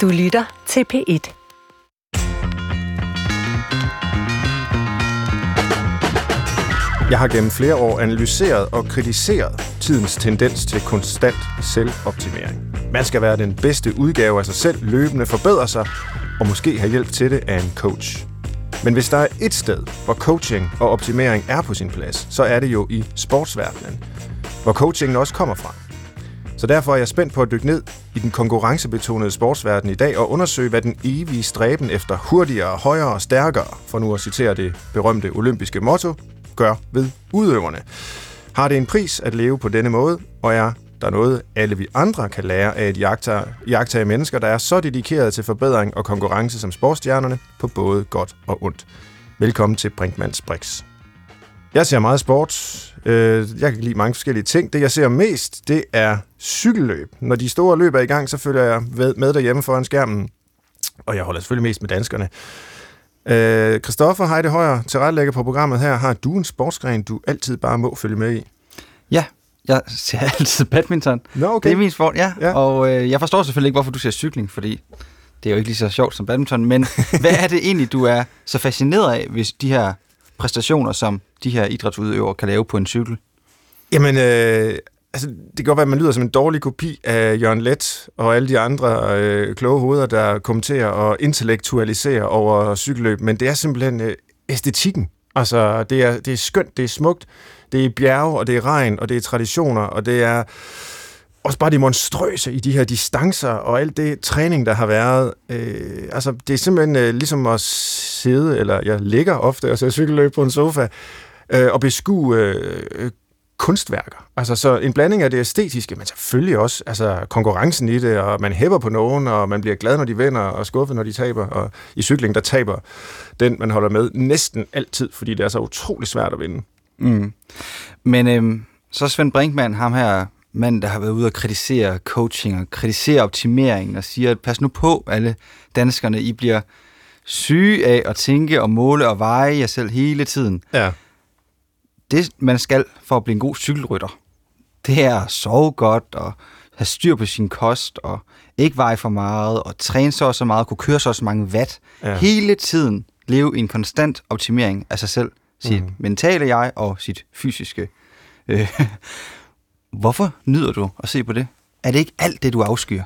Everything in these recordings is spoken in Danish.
Du lytter til P1. Jeg har gennem flere år analyseret og kritiseret tidens tendens til konstant selvoptimering. Man skal være den bedste udgave af sig selv, løbende forbedre sig, og måske have hjælp til det af en coach. Men hvis der er et sted, hvor coaching og optimering er på sin plads, så er det jo i sportsverdenen, hvor coachingen også kommer fra. Så derfor er jeg spændt på at dykke ned i den konkurrencebetonede sportsverden i dag og undersøge, hvad den evige stræben efter hurtigere, højere og stærkere, for nu at citere det berømte olympiske motto, gør ved udøverne. Har det en pris at leve på denne måde, og er der noget, alle vi andre kan lære af et jagtage mennesker, der er så dedikeret til forbedring og konkurrence som sportsstjernerne på både godt og ondt. Velkommen til Brinkmanns Brix. Jeg ser meget sport. Øh, jeg kan lide mange forskellige ting. Det, jeg ser mest, det er cykelløb. Når de store løb er i gang, så følger jeg med derhjemme foran skærmen. Og jeg holder selvfølgelig mest med danskerne. Øh, Christoffer Heide Højer, tilrettelægger på programmet her. Har du en sportsgren, du altid bare må følge med i? Ja, jeg ser altid badminton. Nå, okay. Det er min sport, ja. ja. Og øh, jeg forstår selvfølgelig ikke, hvorfor du ser cykling, fordi det er jo ikke lige så sjovt som badminton. Men hvad er det egentlig, du er så fascineret af, hvis de her præstationer, som de her idrætsudøvere kan lave på en cykel? Jamen, øh, altså, det kan godt være, at man lyder som en dårlig kopi af Jørgen Let og alle de andre øh, kloge hoveder, der kommenterer og intellektualiserer over cykelløb, men det er simpelthen øh, æstetikken. Altså, det er, det er skønt, det er smukt, det er bjerge, og det er regn, og det er traditioner, og det er også bare det monstrøse i de her distancer, og alt det træning, der har været. Øh, altså, det er simpelthen øh, ligesom at sidde, eller jeg ligger ofte altså, og ser cykelløb på en sofa, øh, og beskue øh, øh, kunstværker. Altså så en blanding af det æstetiske, men selvfølgelig også altså, konkurrencen i det, og man hæpper på nogen, og man bliver glad, når de vinder, og skuffet, når de taber. Og i cykling, der taber den, man holder med, næsten altid, fordi det er så utrolig svært at vinde. Mm. Men øhm, så Svend Brinkmann, ham her mand, der har været ude og kritisere coaching og kritisere optimeringen og siger, at pas nu på alle danskerne, I bliver syge af at tænke og måle og veje jer selv hele tiden. Ja. Det, man skal for at blive en god cykelrytter, det er at sove godt og have styr på sin kost og ikke veje for meget og træne så så meget og kunne køre så så mange watt. Ja. Hele tiden leve i en konstant optimering af sig selv, sit mm. mentale jeg og sit fysiske. Øh, hvorfor nyder du at se på det? Er det ikke alt det, du afskyer?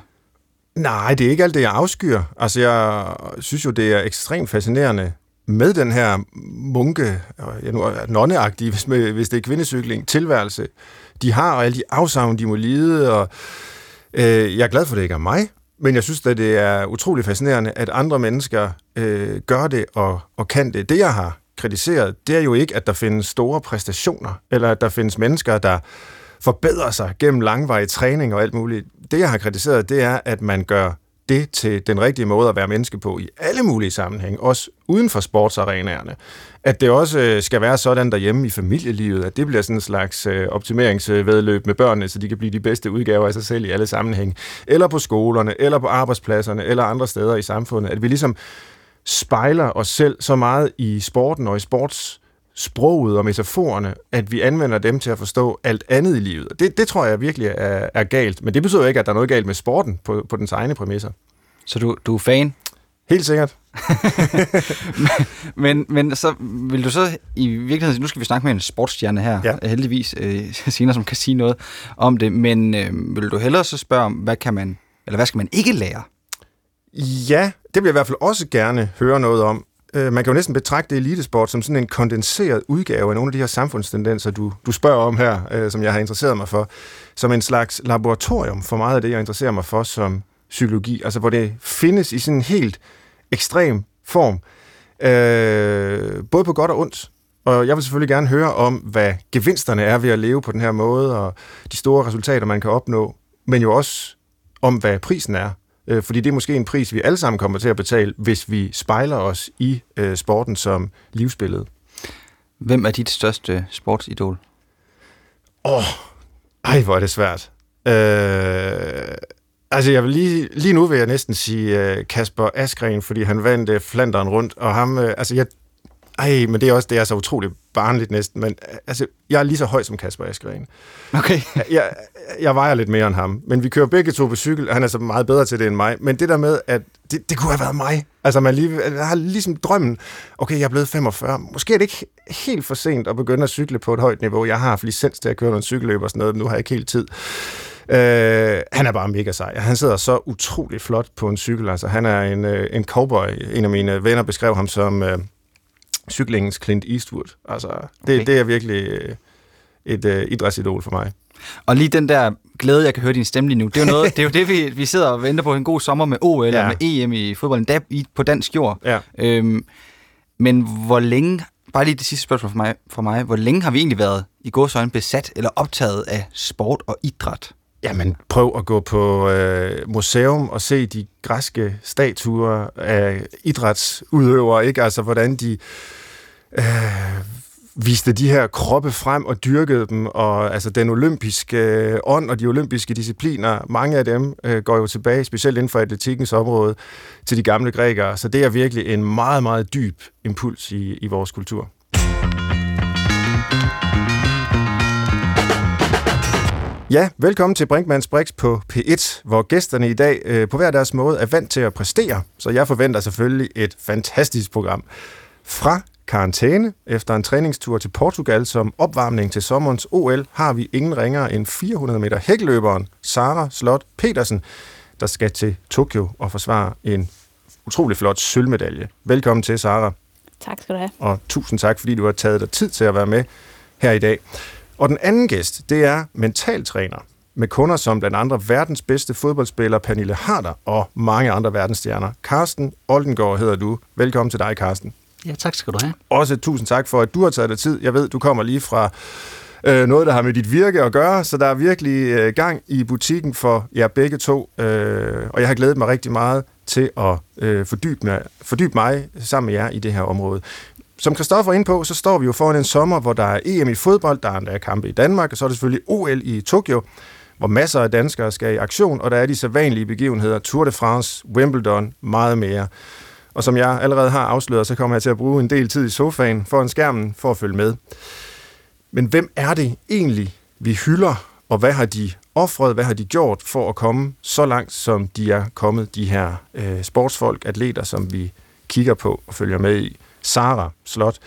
Nej, det er ikke alt det, jeg afskyer. Altså, jeg synes jo, det er ekstremt fascinerende med den her munke, ja, nu, nonneagtige, hvis, hvis det er kvindecykling, tilværelse, de har, og alle de afsavn, de må lide, og øh, jeg er glad for, at det ikke er mig, men jeg synes at det er utrolig fascinerende, at andre mennesker øh, gør det og, og kan det. Det, jeg har kritiseret, det er jo ikke, at der findes store præstationer, eller at der findes mennesker, der forbedrer sig gennem langvarig træning og alt muligt. Det, jeg har kritiseret, det er, at man gør det til den rigtige måde at være menneske på i alle mulige sammenhænge, også uden for sportsarenaerne. At det også øh, skal være sådan derhjemme i familielivet, at det bliver sådan en slags øh, optimeringsvedløb med børnene, så de kan blive de bedste udgaver af sig selv i alle sammenhænge. Eller på skolerne, eller på arbejdspladserne, eller andre steder i samfundet. At vi ligesom spejler os selv så meget i sporten og i sports sproget og metaforerne, at vi anvender dem til at forstå alt andet i livet. Det, det tror jeg virkelig er, er galt. Men det betyder ikke, at der er noget galt med sporten på, på dens egne præmisser. Så du, du er fan? Helt sikkert. men, men så vil du så i virkeligheden, nu skal vi snakke med en sportsstjerne her, ja. heldigvis øh, senere, som kan sige noget om det, men øh, vil du hellere så spørge om, hvad kan man, eller hvad skal man ikke lære? Ja, det vil jeg i hvert fald også gerne høre noget om. Øh, man kan jo næsten betragte elitesport som sådan en kondenseret udgave af nogle af de her samfundstendenser, du, du spørger om her, øh, som jeg har interesseret mig for, som en slags laboratorium for meget af det, jeg interesserer mig for som psykologi, altså hvor det findes i sådan en helt ekstrem form, øh, både på godt og ondt. Og jeg vil selvfølgelig gerne høre om, hvad gevinsterne er ved at leve på den her måde, og de store resultater, man kan opnå, men jo også om, hvad prisen er øh, fordi det er måske en pris, vi alle sammen kommer til at betale, hvis vi spejler os i øh, sporten som livsbillede. Hvem er dit største sportsidol? Åh, oh, ej, hvor er det svært. Øh, altså, jeg vil lige, lige nu vil jeg næsten sige uh, Kasper Askren, fordi han vandt uh, Flanderen rundt, og ham, uh, altså, jeg, Ej, men det er også det er så utroligt barnligt næsten, men altså, jeg er lige så høj som Kasper Askren. Okay. jeg, jeg vejer lidt mere end ham, men vi kører begge to på cykel, og han er så meget bedre til det end mig. Men det der med, at det, det kunne have været mig. Altså, man lige, jeg har ligesom drømmen, okay, jeg er blevet 45. Måske er det ikke helt for sent at begynde at cykle på et højt niveau. Jeg har haft licens til at køre noget cykelløb og sådan noget, nu har jeg ikke helt tid. Øh, han er bare mega sej. Han sidder så utrolig flot på en cykel. Altså, han er en, øh, en cowboy. En af mine venner beskrev ham som øh, cyklingens Clint Eastwood. Altså, det, okay. det er virkelig øh, et øh, idrætsidol for mig. Og lige den der glæde, jeg kan høre din stemme lige nu, det er jo, noget, det, er jo det, vi, vi sidder og venter på en god sommer med OL ja. eller med EM i fodbold, endda på dansk jord. Ja. Øhm, men hvor længe, bare lige det sidste spørgsmål for mig, for mig hvor længe har vi egentlig været i godsøjne besat eller optaget af sport og idræt? Jamen, prøv at gå på øh, museum og se de græske statuer af idrætsudøvere, ikke? Altså, hvordan de øh, viste de her kroppe frem og dyrkede dem, og altså den olympiske øh, ånd og de olympiske discipliner, mange af dem øh, går jo tilbage, specielt inden for atletikkens område, til de gamle grækere. Så det er virkelig en meget, meget dyb impuls i, i vores kultur. Ja, velkommen til Brinkmanns Brix på P1, hvor gæsterne i dag øh, på hver deres måde er vant til at præstere, så jeg forventer selvfølgelig et fantastisk program. Fra karantæne efter en træningstur til Portugal som opvarmning til sommerens OL, har vi ingen ringere end 400 meter hækløberen Sara Slot Petersen, der skal til Tokyo og forsvare en utrolig flot sølvmedalje. Velkommen til, Sara. Tak skal du have. Og tusind tak, fordi du har taget dig tid til at være med her i dag. Og den anden gæst, det er mentaltræner med kunder som blandt andre verdens bedste fodboldspiller Pernille Harder og mange andre verdensstjerner. Carsten Oldengård hedder du. Velkommen til dig, Carsten. Ja, tak skal du have. Også tusind tak for, at du har taget dig tid. Jeg ved, du kommer lige fra øh, noget, der har med dit virke at gøre, så der er virkelig øh, gang i butikken for jer begge to, øh, og jeg har glædet mig rigtig meget til at øh, fordybe, mig, fordybe mig sammen med jer i det her område. Som Kristoffer ind på, så står vi jo foran en sommer, hvor der er EM i fodbold, der er endda kampe i Danmark, og så er det selvfølgelig OL i Tokyo, hvor masser af danskere skal i aktion, og der er de sædvanlige begivenheder, Tour de France, Wimbledon, meget mere. Og som jeg allerede har afsløret, så kommer jeg til at bruge en del tid i sofaen foran skærmen for at følge med. Men hvem er det egentlig, vi hylder, og hvad har de offret, hvad har de gjort for at komme så langt, som de er kommet, de her øh, sportsfolk, atleter, som vi kigger på og følger med i. Sara Slot.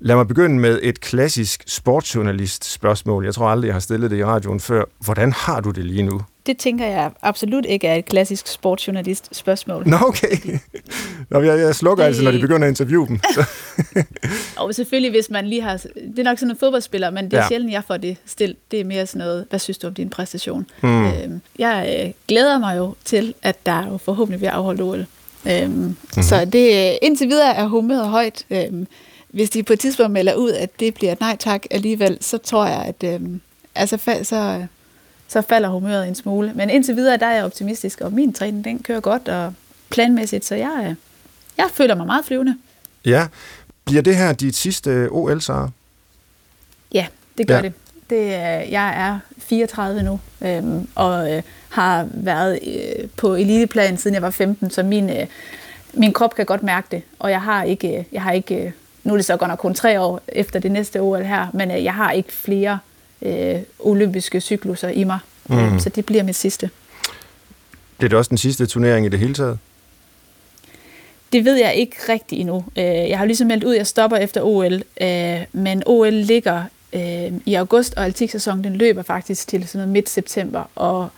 Lad mig begynde med et klassisk sportsjournalist spørgsmål. Jeg tror aldrig, jeg har stillet det i radioen før. Hvordan har du det lige nu? Det tænker jeg absolut ikke er et klassisk sportsjournalist spørgsmål. Nå, okay. Nå, jeg, jeg slukker det... altså, når de begynder at interviewe dem. og selvfølgelig, hvis man lige har... Det er nok sådan en fodboldspiller, men det er ja. sjældent, jeg får det stillet. Det er mere sådan noget, hvad synes du om din præstation? Hmm. Øhm, jeg øh, glæder mig jo til, at der jo forhåbentlig bliver afholdt OL. Øhm, mm-hmm. Så det, indtil videre er humøret højt. Øhm, hvis de på et tidspunkt melder ud, at det bliver nej tak alligevel, så tror jeg, at øhm, altså, så, så falder humøret en smule. Men indtil videre, der er jeg optimistisk, og min træning, den kører godt og planmæssigt, så jeg, jeg føler mig meget flyvende. Ja. Bliver det her dit sidste OL, så? Ja, det gør ja. det. det. Jeg er 34 nu, øhm, og øh, har været øh, på eliteplan siden jeg var 15, så min, øh, min krop kan godt mærke det, og jeg har ikke, jeg har ikke nu er det så godt nok kun tre år efter det næste OL her, men øh, jeg har ikke flere øh, olympiske cykluser i mig, mm. øh, så det bliver mit sidste. Det er det også den sidste turnering i det hele taget? Det ved jeg ikke rigtig endnu. Øh, jeg har ligesom meldt ud, at jeg stopper efter OL, øh, men OL ligger i august, og atletik-sæsonen den løber faktisk til sådan noget midt september, og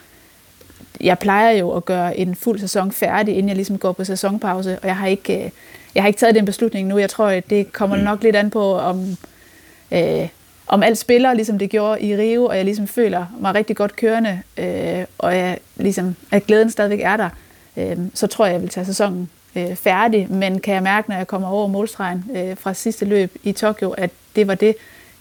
jeg plejer jo at gøre en fuld sæson færdig, inden jeg ligesom går på sæsonpause, og jeg har ikke, jeg har ikke taget den beslutning nu. Jeg tror, at det kommer mm. nok lidt an på, om, øh, om alt spiller, ligesom det gjorde i Rio, og jeg ligesom føler mig rigtig godt kørende, øh, og jeg, ligesom, at glæden stadigvæk er der, øh, så tror jeg, jeg vil tage sæsonen øh, færdig. Men kan jeg mærke, når jeg kommer over målstregen øh, fra sidste løb i Tokyo, at det var det,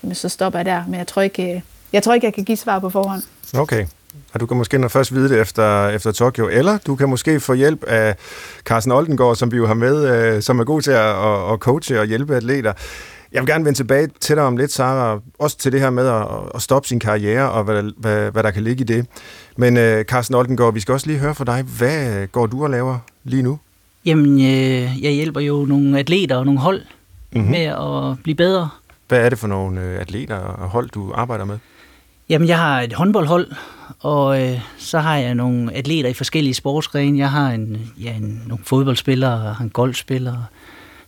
jamen, så stopper jeg der. Men jeg tror ikke, øh, jeg, tror ikke, jeg kan give svar på forhånd. Okay. Og du kan måske når først vide det efter, efter Tokyo, eller du kan måske få hjælp af Carsten Oldengård, som vi jo har med, øh, som er god til at, at, at coache og hjælpe atleter. Jeg vil gerne vende tilbage til dig om lidt, Sara, også til det her med at, at stoppe sin karriere, og hvad, hvad, hvad der kan ligge i det. Men uh, Carsten Oldengård, vi skal også lige høre fra dig. Hvad går du og laver lige nu? Jamen, øh, jeg hjælper jo nogle atleter og nogle hold mm-hmm. med at blive bedre. Hvad er det for nogle øh, atleter og hold, du arbejder med? Jamen, jeg har et håndboldhold, og øh, så har jeg nogle atleter i forskellige sportsgrene. Jeg har en, ja, en, nogle fodboldspillere, har en golfspiller,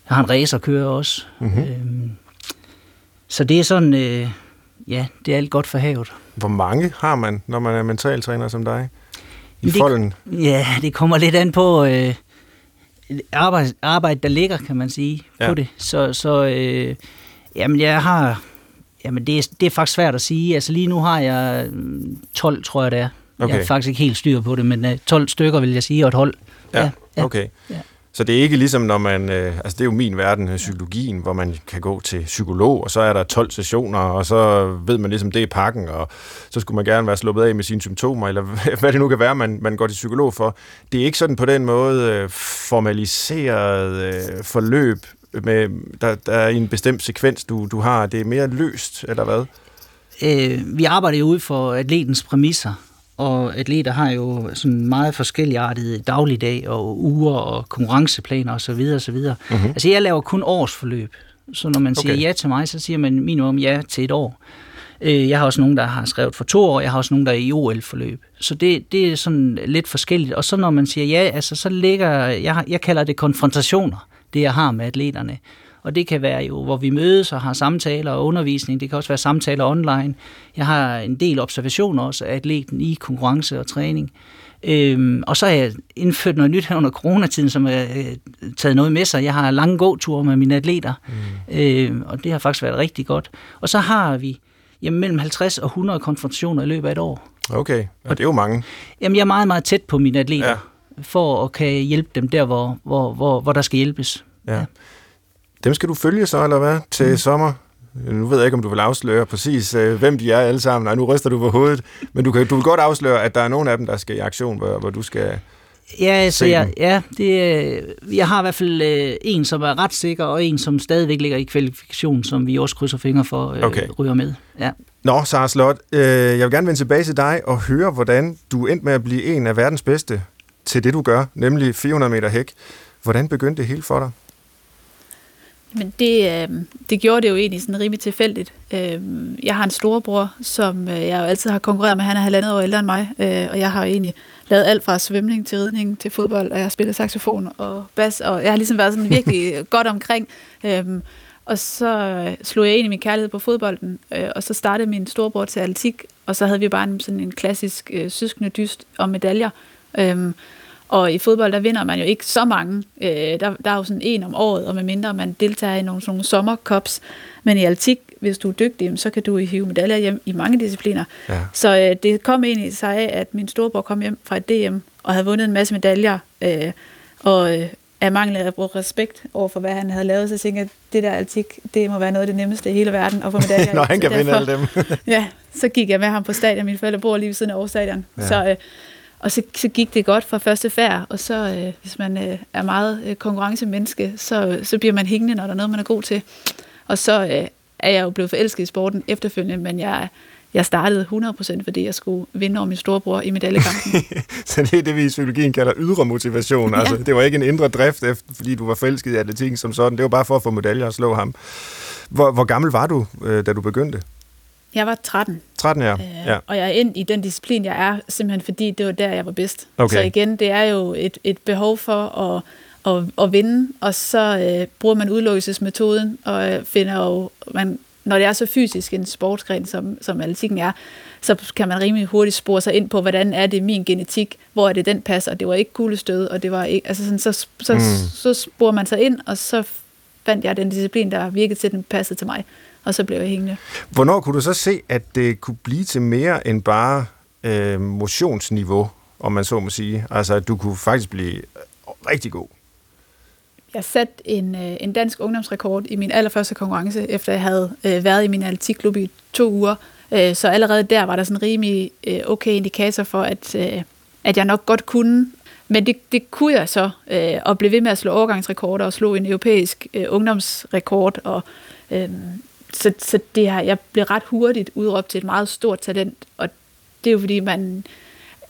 jeg har en racerkører også. Mm-hmm. Øhm, så det er sådan, øh, ja, det er alt godt for havet. Hvor mange har man, når man er mentaltræner som dig? I det, folden? Ja, det kommer lidt an på øh, arbejde, arbejde, der ligger, kan man sige, ja. på det. Så, så øh, jamen, jeg har Jamen, det er, det er faktisk svært at sige. Altså lige nu har jeg 12, mm, tror jeg det er. Okay. Jeg er faktisk ikke helt styr på det, men 12 øh, stykker vil jeg sige, og et hold. Ja, ja. okay. Ja. Så det er ikke ligesom, når man... Øh, altså, det er jo min verden, øh, psykologien, hvor man kan gå til psykolog, og så er der 12 sessioner, og så ved man ligesom, det er pakken, og så skulle man gerne være sluppet af med sine symptomer, eller hvad det nu kan være, man, man går til psykolog for. Det er ikke sådan på den måde øh, formaliseret øh, forløb, med, der, der er en bestemt sekvens, du, du har. Det er mere løst, eller hvad? Øh, vi arbejder jo ud for atletens præmisser, og atleter har jo sådan meget forskelligartede dagligdag og uger og konkurrenceplaner osv. osv. Mm-hmm. Altså jeg laver kun årsforløb, så når man siger okay. ja til mig, så siger man minimum ja til et år. Øh, jeg har også nogen, der har skrevet for to år, jeg har også nogen, der er i OL-forløb. Så det, det er sådan lidt forskelligt. Og så når man siger ja, altså så ligger, jeg, jeg kalder det konfrontationer det, jeg har med atleterne. Og det kan være jo, hvor vi mødes og har samtaler og undervisning. Det kan også være samtaler online. Jeg har en del observationer også af atleten i konkurrence og træning. Øhm, og så har jeg indført noget nyt her under coronatiden, som har øh, taget noget med sig. Jeg har lange gåture med mine atleter, mm. øhm, og det har faktisk været rigtig godt. Og så har vi jamen, mellem 50 og 100 konfrontationer i løbet af et år. Okay, og det er jo mange. Jamen, jeg er meget, meget tæt på mine atleter. Ja for at kan hjælpe dem der, hvor, hvor, hvor, hvor der skal hjælpes. Ja. ja. Dem skal du følge så, eller hvad, til mm. sommer? Nu ved jeg ikke, om du vil afsløre præcis, øh, hvem de er alle sammen. Nej, nu ryster du på hovedet. Men du, kan, du vil godt afsløre, at der er nogle af dem, der skal i aktion, hvor, hvor du skal Ja, altså, jeg, ja det, jeg har i hvert fald øh, en, som er ret sikker, og en, som stadigvæk ligger i kvalifikation, som vi også krydser fingre for øh, okay. ryger med. Ja. Nå, Sara Slot, øh, jeg vil gerne vende tilbage til dig og høre, hvordan du endte med at blive en af verdens bedste til det, du gør, nemlig 400 meter hæk. Hvordan begyndte det hele for dig? Men det, øh, det gjorde det jo egentlig sådan rimelig tilfældigt. Øh, jeg har en storebror, som øh, jeg jo altid har konkurreret med. Han er halvandet år ældre end mig, øh, og jeg har jo egentlig lavet alt fra svømning til ridning til fodbold, og jeg har spillet saxofon og bas, og jeg har ligesom været sådan virkelig godt omkring. Øh, og så slog jeg ind i min kærlighed på fodbolden, øh, og så startede min storebror til atletik, og så havde vi bare en, sådan en klassisk øh, søskende dyst om medaljer. Øhm, og i fodbold, der vinder man jo ikke så mange. Øh, der, der er jo sådan en om året, og medmindre man deltager i nogle, sådan nogle sommercups. Men i altik, hvis du er dygtig, så kan du hive medaljer hjem i mange discipliner. Ja. Så øh, det kom egentlig sig af, at min storebror kom hjem fra et DM og havde vundet en masse medaljer. Øh, og øh, af mangel af respekt over for, hvad han havde lavet, så tænkte jeg, at det der altik, det må være noget af det nemmeste i hele verden at få medaljer. Når han kan vinde alle dem. ja, så gik jeg med ham på stadion. Mine forældre bor lige ved siden af Aarhus Stadion. Ja. Så øh, og så, så gik det godt fra første færd, og så øh, hvis man øh, er meget øh, konkurrencemenneske, så, så bliver man hængende, når der er noget, man er god til. Og så øh, er jeg jo blevet forelsket i sporten efterfølgende, men jeg, jeg startede 100% fordi jeg skulle vinde over min storebror i medaljekampen. så det er det, vi i psykologien kalder ydre motivation. ja. Altså, det var ikke en indre drift, efter, fordi du var forelsket i atletikken som sådan. Det var bare for at få medaljer og slå ham. Hvor, hvor gammel var du, øh, da du begyndte? Jeg var 13. 13, ja. Øh, ja. Og jeg er ind i den disciplin, jeg er, simpelthen fordi det var der, jeg var bedst. Okay. Så igen, det er jo et, et behov for at, at, at vinde, og så øh, bruger man udløsesmetoden, og øh, finder jo, man, når det er så fysisk en sportsgren, som, som atletikken er, så kan man rimelig hurtigt spore sig ind på, hvordan er det min genetik, hvor er det den passer, det var ikke kuglestød, og det var ikke, altså sådan, så, så, mm. så sporer man sig ind, og så fandt jeg den disciplin, der virkede til, den passede til mig og så blev jeg hængende. Hvornår kunne du så se, at det kunne blive til mere end bare øh, motionsniveau, om man så må sige? Altså, at du kunne faktisk blive rigtig god? Jeg satte en, øh, en dansk ungdomsrekord i min allerførste konkurrence, efter jeg havde øh, været i min atletikklub i to uger. Øh, så allerede der var der sådan en rimelig øh, okay indikator for, at, øh, at jeg nok godt kunne. Men det, det kunne jeg så, øh, og blev ved med at slå overgangsrekorder og slå en europæisk øh, ungdomsrekord. Og, øh, så, så det her, jeg blev ret hurtigt udråbt til et meget stort talent, og det er jo fordi, man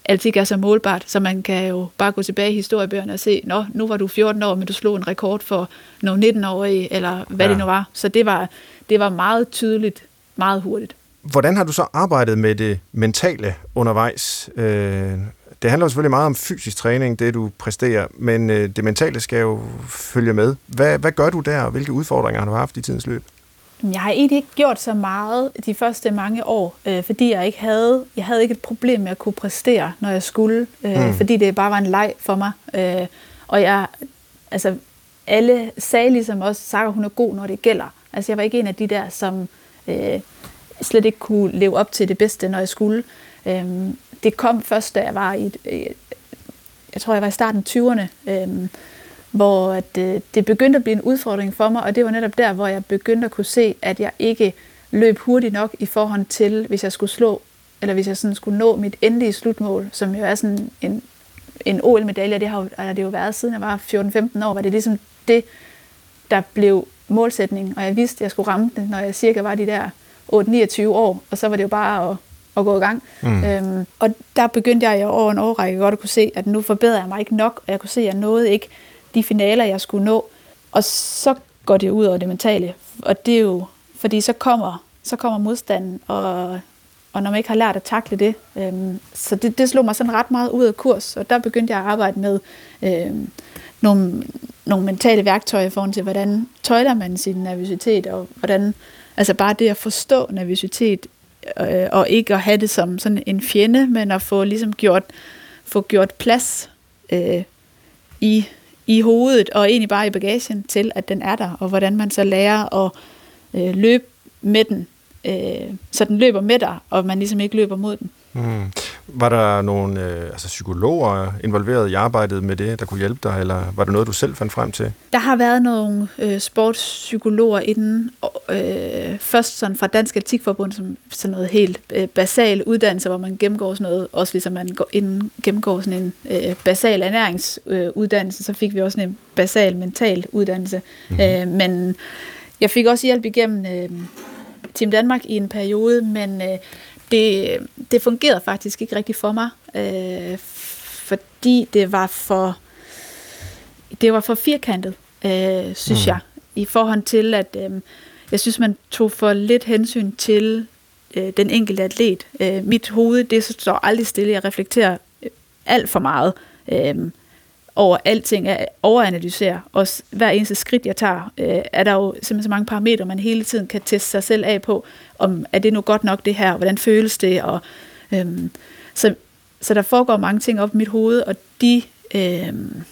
alting er så målbart, så man kan jo bare gå tilbage i historiebøgerne og se, nå, nu var du 14 år, men du slog en rekord for nogle 19-årige, eller hvad ja. det nu var. Så det var, det var meget tydeligt, meget hurtigt. Hvordan har du så arbejdet med det mentale undervejs? Øh, det handler selvfølgelig meget om fysisk træning, det du præsterer, men øh, det mentale skal jo følge med. Hvad, hvad gør du der, og hvilke udfordringer har du haft i tidens løb? Jeg har egentlig ikke gjort så meget de første mange år, øh, fordi jeg ikke havde, jeg havde ikke et problem med at kunne præstere, når jeg skulle, øh, mm. fordi det bare var en leg for mig. Øh, og jeg, altså, alle sagde ligesom også, Sara, hun er god, når det gælder. Altså, jeg var ikke en af de der, som øh, slet ikke kunne leve op til det bedste, når jeg skulle. Øh, det kom først, da jeg var i, øh, jeg tror, jeg var i starten af 20'erne, øh, hvor at, øh, det begyndte at blive en udfordring for mig, og det var netop der, hvor jeg begyndte at kunne se, at jeg ikke løb hurtigt nok i forhold til, hvis jeg skulle slå, eller hvis jeg sådan skulle nå mit endelige slutmål, som jo er sådan en, en OL-medalje, det har jo, det jo været siden jeg var 14-15 år, var det ligesom det, der blev målsætning, og jeg vidste, at jeg skulle ramme det, når jeg cirka var de der 8-29 år, og så var det jo bare at, at gå i gang. Mm. Øhm, og der begyndte jeg over en årrække godt at kunne se, at nu forbedrer jeg mig ikke nok, og jeg kunne se, at jeg nåede ikke de finaler, jeg skulle nå. Og så går det ud over det mentale. Og det er jo, fordi så kommer, så kommer modstanden, og, og når man ikke har lært at takle det. Øhm, så det, det slog mig sådan ret meget ud af kurs, og der begyndte jeg at arbejde med øhm, nogle, nogle mentale værktøjer i forhold til, hvordan tøjler man sin nervøsitet, og hvordan, altså bare det at forstå nervøsitet, øh, og ikke at have det som sådan en fjende, men at få ligesom gjort, få gjort plads øh, i i hovedet og egentlig bare i bagagen til, at den er der, og hvordan man så lærer at øh, løbe med den, øh, så den løber med dig, og man ligesom ikke løber mod den. Mm. Var der nogle øh, altså psykologer involveret i arbejdet med det, der kunne hjælpe dig, eller var det noget, du selv fandt frem til? Der har været nogle øh, sportspsykologer inden, øh, først sådan fra Dansk Atletikforbund, som sådan noget helt øh, basal uddannelse, hvor man gennemgår sådan noget, også ligesom man går inden, gennemgår sådan en øh, basal ernæringsuddannelse, øh, så fik vi også en basal mental uddannelse. Mm-hmm. Øh, men jeg fik også hjælp igennem øh, Team Danmark i en periode, men øh, det, det fungerede faktisk ikke rigtig for mig, øh, fordi det var for det var for firkantet, øh, synes mm. jeg, i forhold til, at øh, jeg synes, man tog for lidt hensyn til øh, den enkelte atlet. Øh, mit hoved, det står aldrig stille. Jeg reflekterer øh, alt for meget. Øh, over alting, at overanalysere. Og hver eneste skridt, jeg tager, øh, er der jo simpelthen så mange parametre, man hele tiden kan teste sig selv af på, om er det nu godt nok det her, hvordan føles det, og øhm, så, så der foregår mange ting op i mit hoved, og de øhm,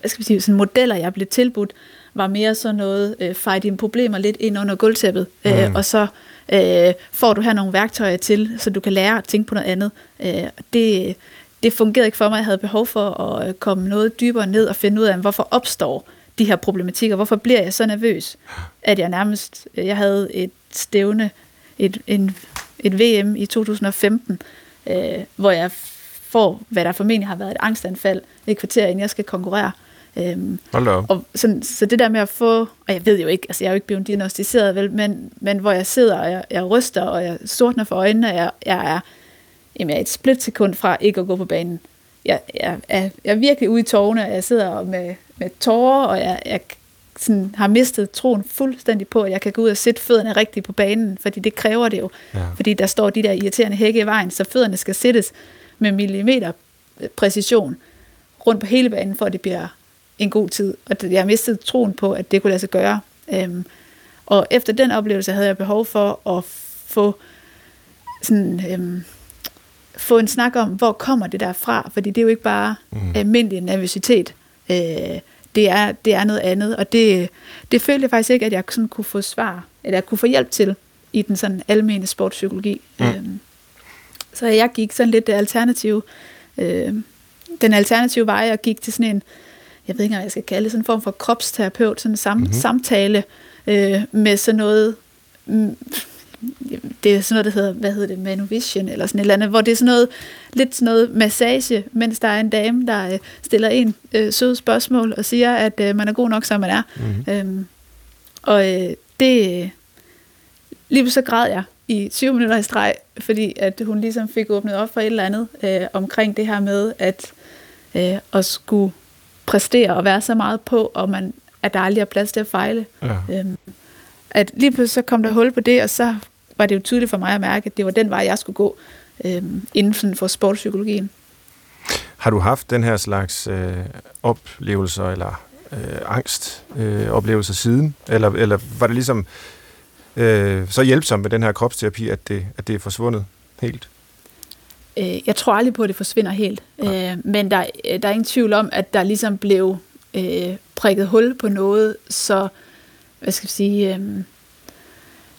hvad skal vi sige, sådan modeller, jeg blev tilbudt, var mere sådan noget, øh, fej dine problemer lidt ind under gulvtæppet, øh, mm. og så øh, får du her nogle værktøjer til, så du kan lære at tænke på noget andet. Øh, det, det fungerede ikke for mig. Jeg havde behov for at øh, komme noget dybere ned og finde ud af, hvorfor opstår de her problematikker. Hvorfor bliver jeg så nervøs, at jeg nærmest... Øh, jeg havde et stævne, et, en, et VM i 2015, øh, hvor jeg får, hvad der formentlig har været et angstanfald et kvarter, inden jeg skal konkurrere. Øhm, Hold op. Og sådan, så det der med at få, og jeg ved jo ikke, altså jeg er jo ikke blevet diagnostiseret, vel, men, men hvor jeg sidder, og jeg, jeg ryster, og jeg sortner for øjnene, og jeg, jeg er jamen, jeg er et splitsekund fra ikke at gå på banen. Jeg, jeg, jeg, jeg er virkelig ude i tårne, og jeg sidder med, med tårer, og jeg, jeg sådan, har mistet troen fuldstændig på, at jeg kan gå ud og sætte fødderne rigtigt på banen, fordi det kræver det jo. Ja. Fordi der står de der irriterende hække i vejen, så fødderne skal sættes med millimeter præcision rundt på hele banen, for at det bliver en god tid. Og jeg har mistet troen på, at det kunne lade sig gøre. Øhm, og efter den oplevelse havde jeg behov for at få sådan, øhm, få en snak om, hvor kommer det der fra, fordi det er jo ikke bare mm. almindelig nervøsitet. Øh, det, er, det er noget andet, og det, det følte jeg faktisk ikke, at jeg sådan kunne få svar, eller jeg kunne få hjælp til i den sådan almene sportspsykologi. Mm. Øh, så jeg gik sådan lidt det alternative, øh, den alternative vej, og gik til sådan en, jeg ved ikke, hvad jeg skal kalde det, sådan en form for kropsterapeut, sådan en sam, mm-hmm. samtale øh, med sådan noget, mm, det er sådan noget, der hedder, hvad hedder det, Manovision, eller sådan et eller andet, hvor det er sådan noget, lidt sådan noget massage, mens der er en dame, der øh, stiller en øh, søde spørgsmål og siger, at øh, man er god nok, som man er. Mm-hmm. Øhm, og øh, det, lige så græd jeg, i 20 minutter i streg, fordi at hun ligesom fik åbnet op for et eller andet øh, omkring det her med, at, øh, at skulle præstere og være så meget på, og man, at der aldrig er plads til at fejle. Ja. Øhm, at lige pludselig så kom der hul på det, og så var det jo tydeligt for mig at mærke, at det var den vej, jeg skulle gå øhm, inden for sportspsykologien. Har du haft den her slags øh, oplevelser eller øh, angst øh, oplevelser siden? Eller, eller var det ligesom øh, så hjælpsomt med den her kropsterapi, at det, at det er forsvundet helt? Øh, jeg tror aldrig på, at det forsvinder helt. Ja. Øh, men der, der er ingen tvivl om, at der ligesom blev øh, prikket hul på noget, så hvad skal jeg sige, øh,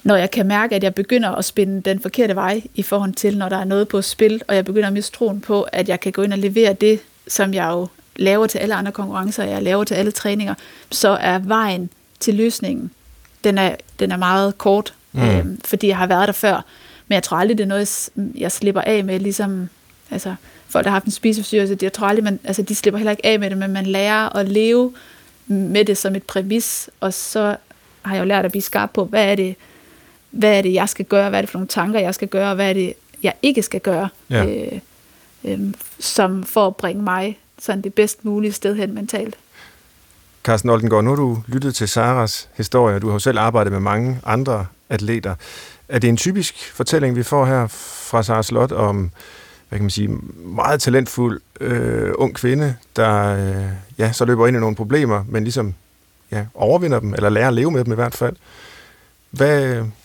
når jeg kan mærke, at jeg begynder at spænde den forkerte vej i forhold til, når der er noget på spil, og jeg begynder at miste troen på, at jeg kan gå ind og levere det, som jeg jo laver til alle andre konkurrencer, jeg laver til alle træninger, så er vejen til løsningen, den er, den er meget kort, mm. øh, fordi jeg har været der før. Men jeg tror aldrig, det er noget, jeg slipper af med, ligesom altså, folk, der har haft en spiseforstyrrelse, jeg tror aldrig, man, altså, de slipper heller ikke af med det, men man lærer at leve med det som et præmis, og så har jeg jo lært at blive skarp på, hvad er det, hvad er det, jeg skal gøre, hvad er det for nogle tanker, jeg skal gøre, og hvad er det, jeg ikke skal gøre, ja. øh, øh, som for at bringe mig sådan det bedst mulige sted hen mentalt. Carsten Oldengård, nu har du lyttet til Saras historie, du har jo selv arbejdet med mange andre atleter. Er det en typisk fortælling, vi får her fra Sara Slot om, hvad kan man sige, meget talentfuld øh, ung kvinde, der øh, ja, så løber ind i nogle problemer, men ligesom ja, overvinder dem, eller lærer at leve med dem i hvert fald. Hvad, hvad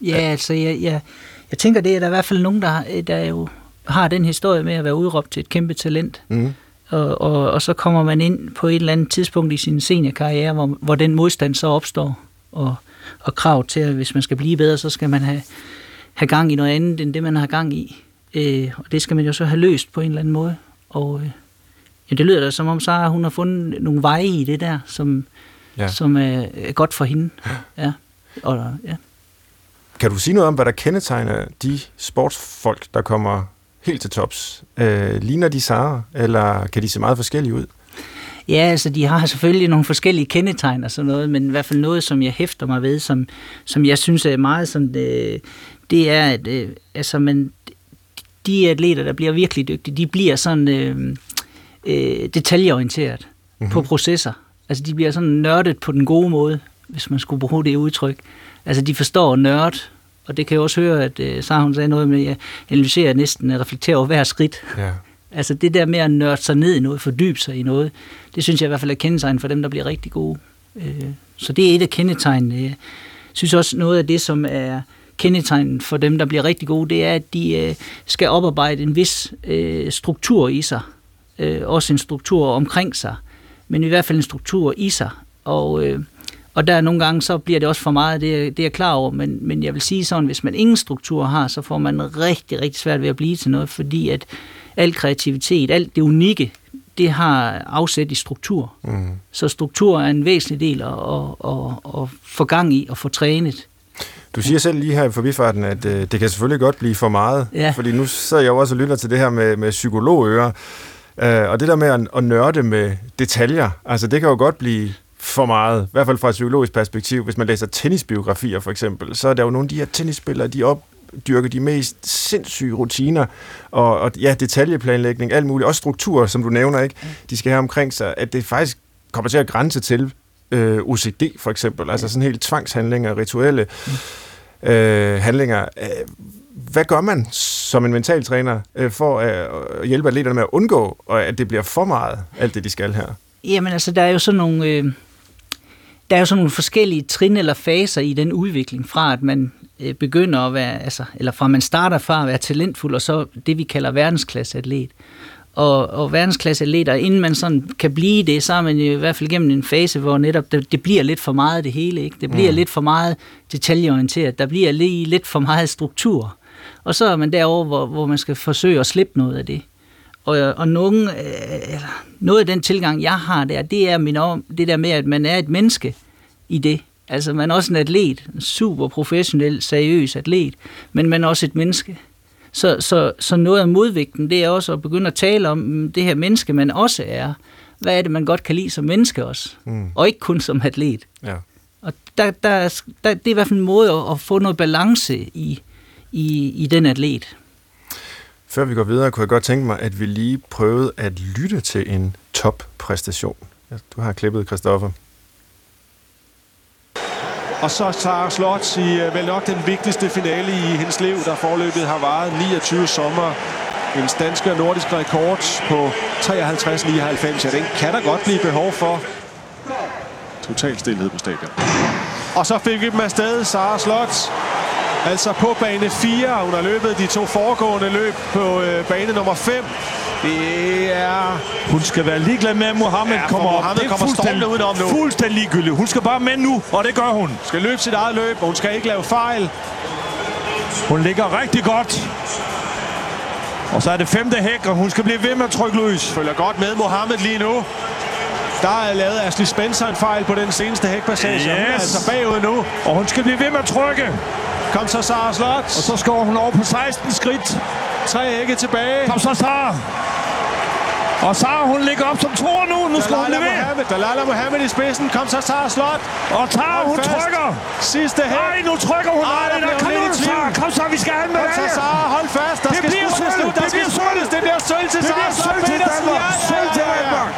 Ja, altså, jeg, jeg, jeg tænker, det er der i hvert fald nogen, der, der jo har den historie med at være udråbt til et kæmpe talent. Mm. Og, og, og så kommer man ind på et eller andet tidspunkt i sin seniorkarriere, hvor, hvor den modstand så opstår, og, og krav til, at hvis man skal blive bedre, så skal man have, have gang i noget andet, end det man har gang i. Øh, og det skal man jo så have løst på en eller anden måde. Og øh, ja, det lyder da som om, så hun har fundet nogle veje i det der, som, ja. som er, er godt for hende. Ja. Og, ja. Kan du sige noget om, hvad der kendetegner de sportsfolk, der kommer helt til tops? Øh, ligner de Sara, eller kan de se meget forskellige ud? Ja, altså de har selvfølgelig nogle forskellige kendetegn og sådan noget, men i hvert fald noget, som jeg hæfter mig ved, som, som jeg synes er meget sådan, øh, det er, at øh, altså, man, de atleter, der bliver virkelig dygtige, de bliver sådan øh, øh, detaljeorienteret mm-hmm. på processer. Altså de bliver sådan nørdet på den gode måde, hvis man skulle bruge det udtryk. Altså de forstår nørd, og det kan jeg også høre, at uh, Sarah hun sagde noget med, at analysere næsten, at reflektere over hver skridt. Ja. Altså det der med at nørde sig ned i noget, fordybe sig i noget, det synes jeg i hvert fald er kendetegn for dem, der bliver rigtig gode. Uh, så det er et af kendetegnene. Jeg synes også noget af det, som er kendetegn for dem, der bliver rigtig gode, det er, at de uh, skal oparbejde en vis uh, struktur i sig. Uh, også en struktur omkring sig, men i hvert fald en struktur i sig. Og uh, og der er nogle gange, så bliver det også for meget, det er, det er jeg klar over, men, men jeg vil sige sådan, hvis man ingen struktur har, så får man rigtig, rigtig svært ved at blive til noget, fordi at al kreativitet, alt det unikke, det har afsæt i struktur. Mm. Så struktur er en væsentlig del at, at, at, at få gang i og få trænet. Du siger selv lige her i forbifarten, at øh, det kan selvfølgelig godt blive for meget, ja. fordi nu sidder jeg jo også og lytter til det her med, med psykologører, øh, og det der med at, at nørde med detaljer, altså det kan jo godt blive for meget, i hvert fald fra et psykologisk perspektiv. Hvis man læser tennisbiografier for eksempel, så er der jo nogle af de her tennisspillere, de opdyrker de mest sindssyge rutiner, og, og ja, detaljeplanlægning, alt muligt, også strukturer, som du nævner, ikke? De skal have omkring sig, at det faktisk kommer til at grænse til øh, OCD for eksempel, altså sådan helt tvangshandlinger, rituelle øh, handlinger. Øh, hvad gør man som en mentaltræner øh, for at hjælpe atleterne med at undgå, at det bliver for meget, alt det de skal her? Jamen altså, der er jo sådan nogle... Øh der er jo sådan nogle forskellige trin eller faser i den udvikling, fra at man øh, begynder at være, altså, eller fra man starter fra at være talentfuld, og så det, vi kalder verdensklasseatlet. Og, og verdensklasseatleter, inden man sådan kan blive det, så er man i hvert fald gennem en fase, hvor netop det, det bliver lidt for meget det hele. Ikke? Det bliver mm. lidt for meget detaljeorienteret. Der bliver lige lidt for meget struktur. Og så er man derovre, hvor, hvor man skal forsøge at slippe noget af det. Og, og nogen, øh, noget af den tilgang, jeg har der, det er min om, det der med, at man er et menneske i det. Altså man er også en atlet, en super professionel, seriøs atlet, men man er også et menneske. Så, så, så noget af modvægten, det er også at begynde at tale om mm, det her menneske, man også er. Hvad er det, man godt kan lide som menneske også? Mm. Og ikke kun som atlet. Ja. Og der, der, der, det er i hvert fald en måde at, at få noget balance i, i, i den atlet. Før vi går videre, kunne jeg godt tænke mig, at vi lige prøvede at lytte til en toppræstation. Du har klippet, Christoffer. Og så Sara Slot i øh, vel nok den vigtigste finale i hendes liv, der forløbet har varet 29 sommer. En dansk og nordisk rekord på 53-99. Ja, den kan der godt blive behov for. Total stillhed på stadion. Og så fik vi dem afsted, Sara Slot. Altså på bane 4. Hun har løbet de to foregående løb på øh, bane nummer 5. Det er... Hun skal være ligeglad med, at Mohammed Ja, kommer op. Mohammed Det er kommer stormende udenom nu. Fuldstændig ligegyldigt. Hun skal bare med nu, og det gør hun. Skal løbe sit eget løb, og hun skal ikke lave fejl. Hun ligger rigtig godt. Og så er det femte hæk, og hun skal blive ved med at trykke løs. Følger godt med Mohammed lige nu. Der er lavet Ashley Spencer en fejl på den seneste hækpassage. Hun er Yes. altså bagud nu. Og hun skal blive ved med at trykke. Kom så Sara Slot. Og så skår hun over på 16 skridt. Tre hække tilbage. Kom så, Sara. Og Sara, hun ligger op som toer nu. Nu skal hun levere. Mohammed, Dalala Mohammed i spidsen. Kom så Sara Slot. Og Sara, hun fast. trykker. Sidste hæk. Nej, nu trykker hun. Ej, Nej, der bliver kom nu, Sara. Kom så, vi skal have en Kom så medalje. Sara, hold fast. Der Det skal bliver sølv. Det bliver sølv. Det bliver sølv til Det Sara bliver Slot sølv til. Danmark. Sølv til. Danmark.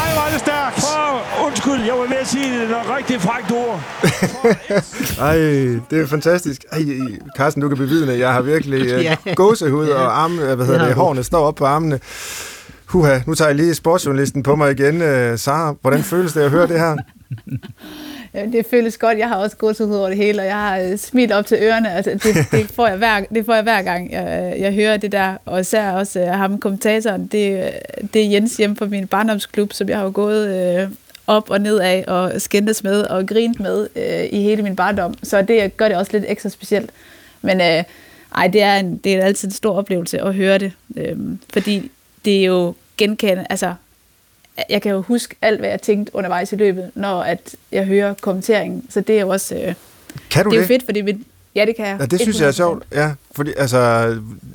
Ej, hvor er det stærkt. For, undskyld, jeg var ved at sige det, det er et rigtig frækt ord. Ej, det er fantastisk. Ej, Carsten, du kan bevidne, at jeg har virkelig uh, Ja. gåsehud, og arme, hvad hedder det, hårene står op på armene. Huha, nu tager jeg lige sportsjournalisten på mig igen. Uh, Sara, hvordan føles det at høre det her? Ja, det føles godt. Jeg har også gået ud over det hele, og jeg har øh, smilt op til ørerne. Altså, det, det, får jeg hver, det får jeg hver gang, jeg, jeg hører det der. Og især også uh, ham, kommentatoren, det, øh, det er Jens hjemme fra min barndomsklub, som jeg har gået øh, op og ned af og skændtes med og grint med øh, i hele min barndom. Så det gør det også lidt ekstra specielt. Men øh, ej, det er, en, det er altid en stor oplevelse at høre det, øh, fordi det er jo genkendende, altså jeg kan jo huske alt, hvad jeg tænkte undervejs i løbet, når at jeg hører kommenteringen. Så det er jo også øh, Kan du det er det? jo fedt, fordi mit, ja, det kan jeg. Ja, det synes jeg er 100%. sjovt. Ja, fordi altså,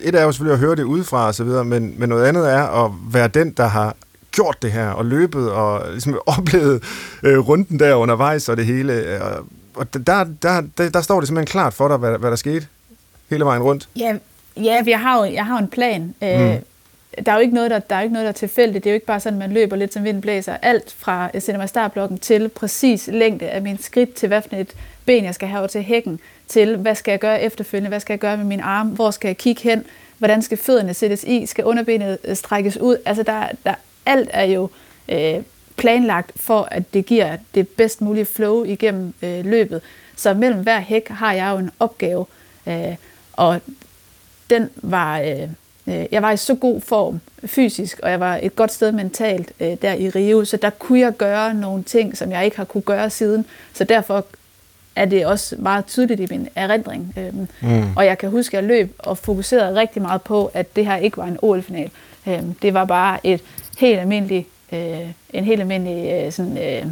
et er jo selvfølgelig at høre det udefra og så videre, men, men noget andet er at være den, der har gjort det her, og løbet, og ligesom oplevet øh, runden der undervejs og det hele. Og, og der, der, der, der står det simpelthen klart for dig, hvad, hvad der skete hele vejen rundt. Ja, ja jeg har jo, jeg har jo en plan. Øh, Mm. Der er jo ikke noget, der, der er ikke noget, der er tilfældigt. Det er jo ikke bare sådan, at man løber lidt som vinden blæser. Alt fra i startblokken til præcis længde af min skridt, til hvad for et ben, jeg skal have til hækken, til hvad skal jeg gøre efterfølgende, hvad skal jeg gøre med min arm, hvor skal jeg kigge hen, hvordan skal fødderne sættes i, skal underbenet øh, strækkes ud. Altså der, der, alt er jo øh, planlagt for, at det giver det bedst mulige flow igennem øh, løbet. Så mellem hver hæk har jeg jo en opgave, øh, og den var, øh, øh, jeg var i så god form fysisk, og jeg var et godt sted mentalt øh, der i Rio, så der kunne jeg gøre nogle ting, som jeg ikke har kunne gøre siden. Så derfor er det også meget tydeligt i min erindring. Øhm, mm. Og jeg kan huske, at jeg løb og fokuserede rigtig meget på, at det her ikke var en OL-final. Øhm, det var bare et helt almindeligt, øh, en helt almindelig øh, sådan, øh,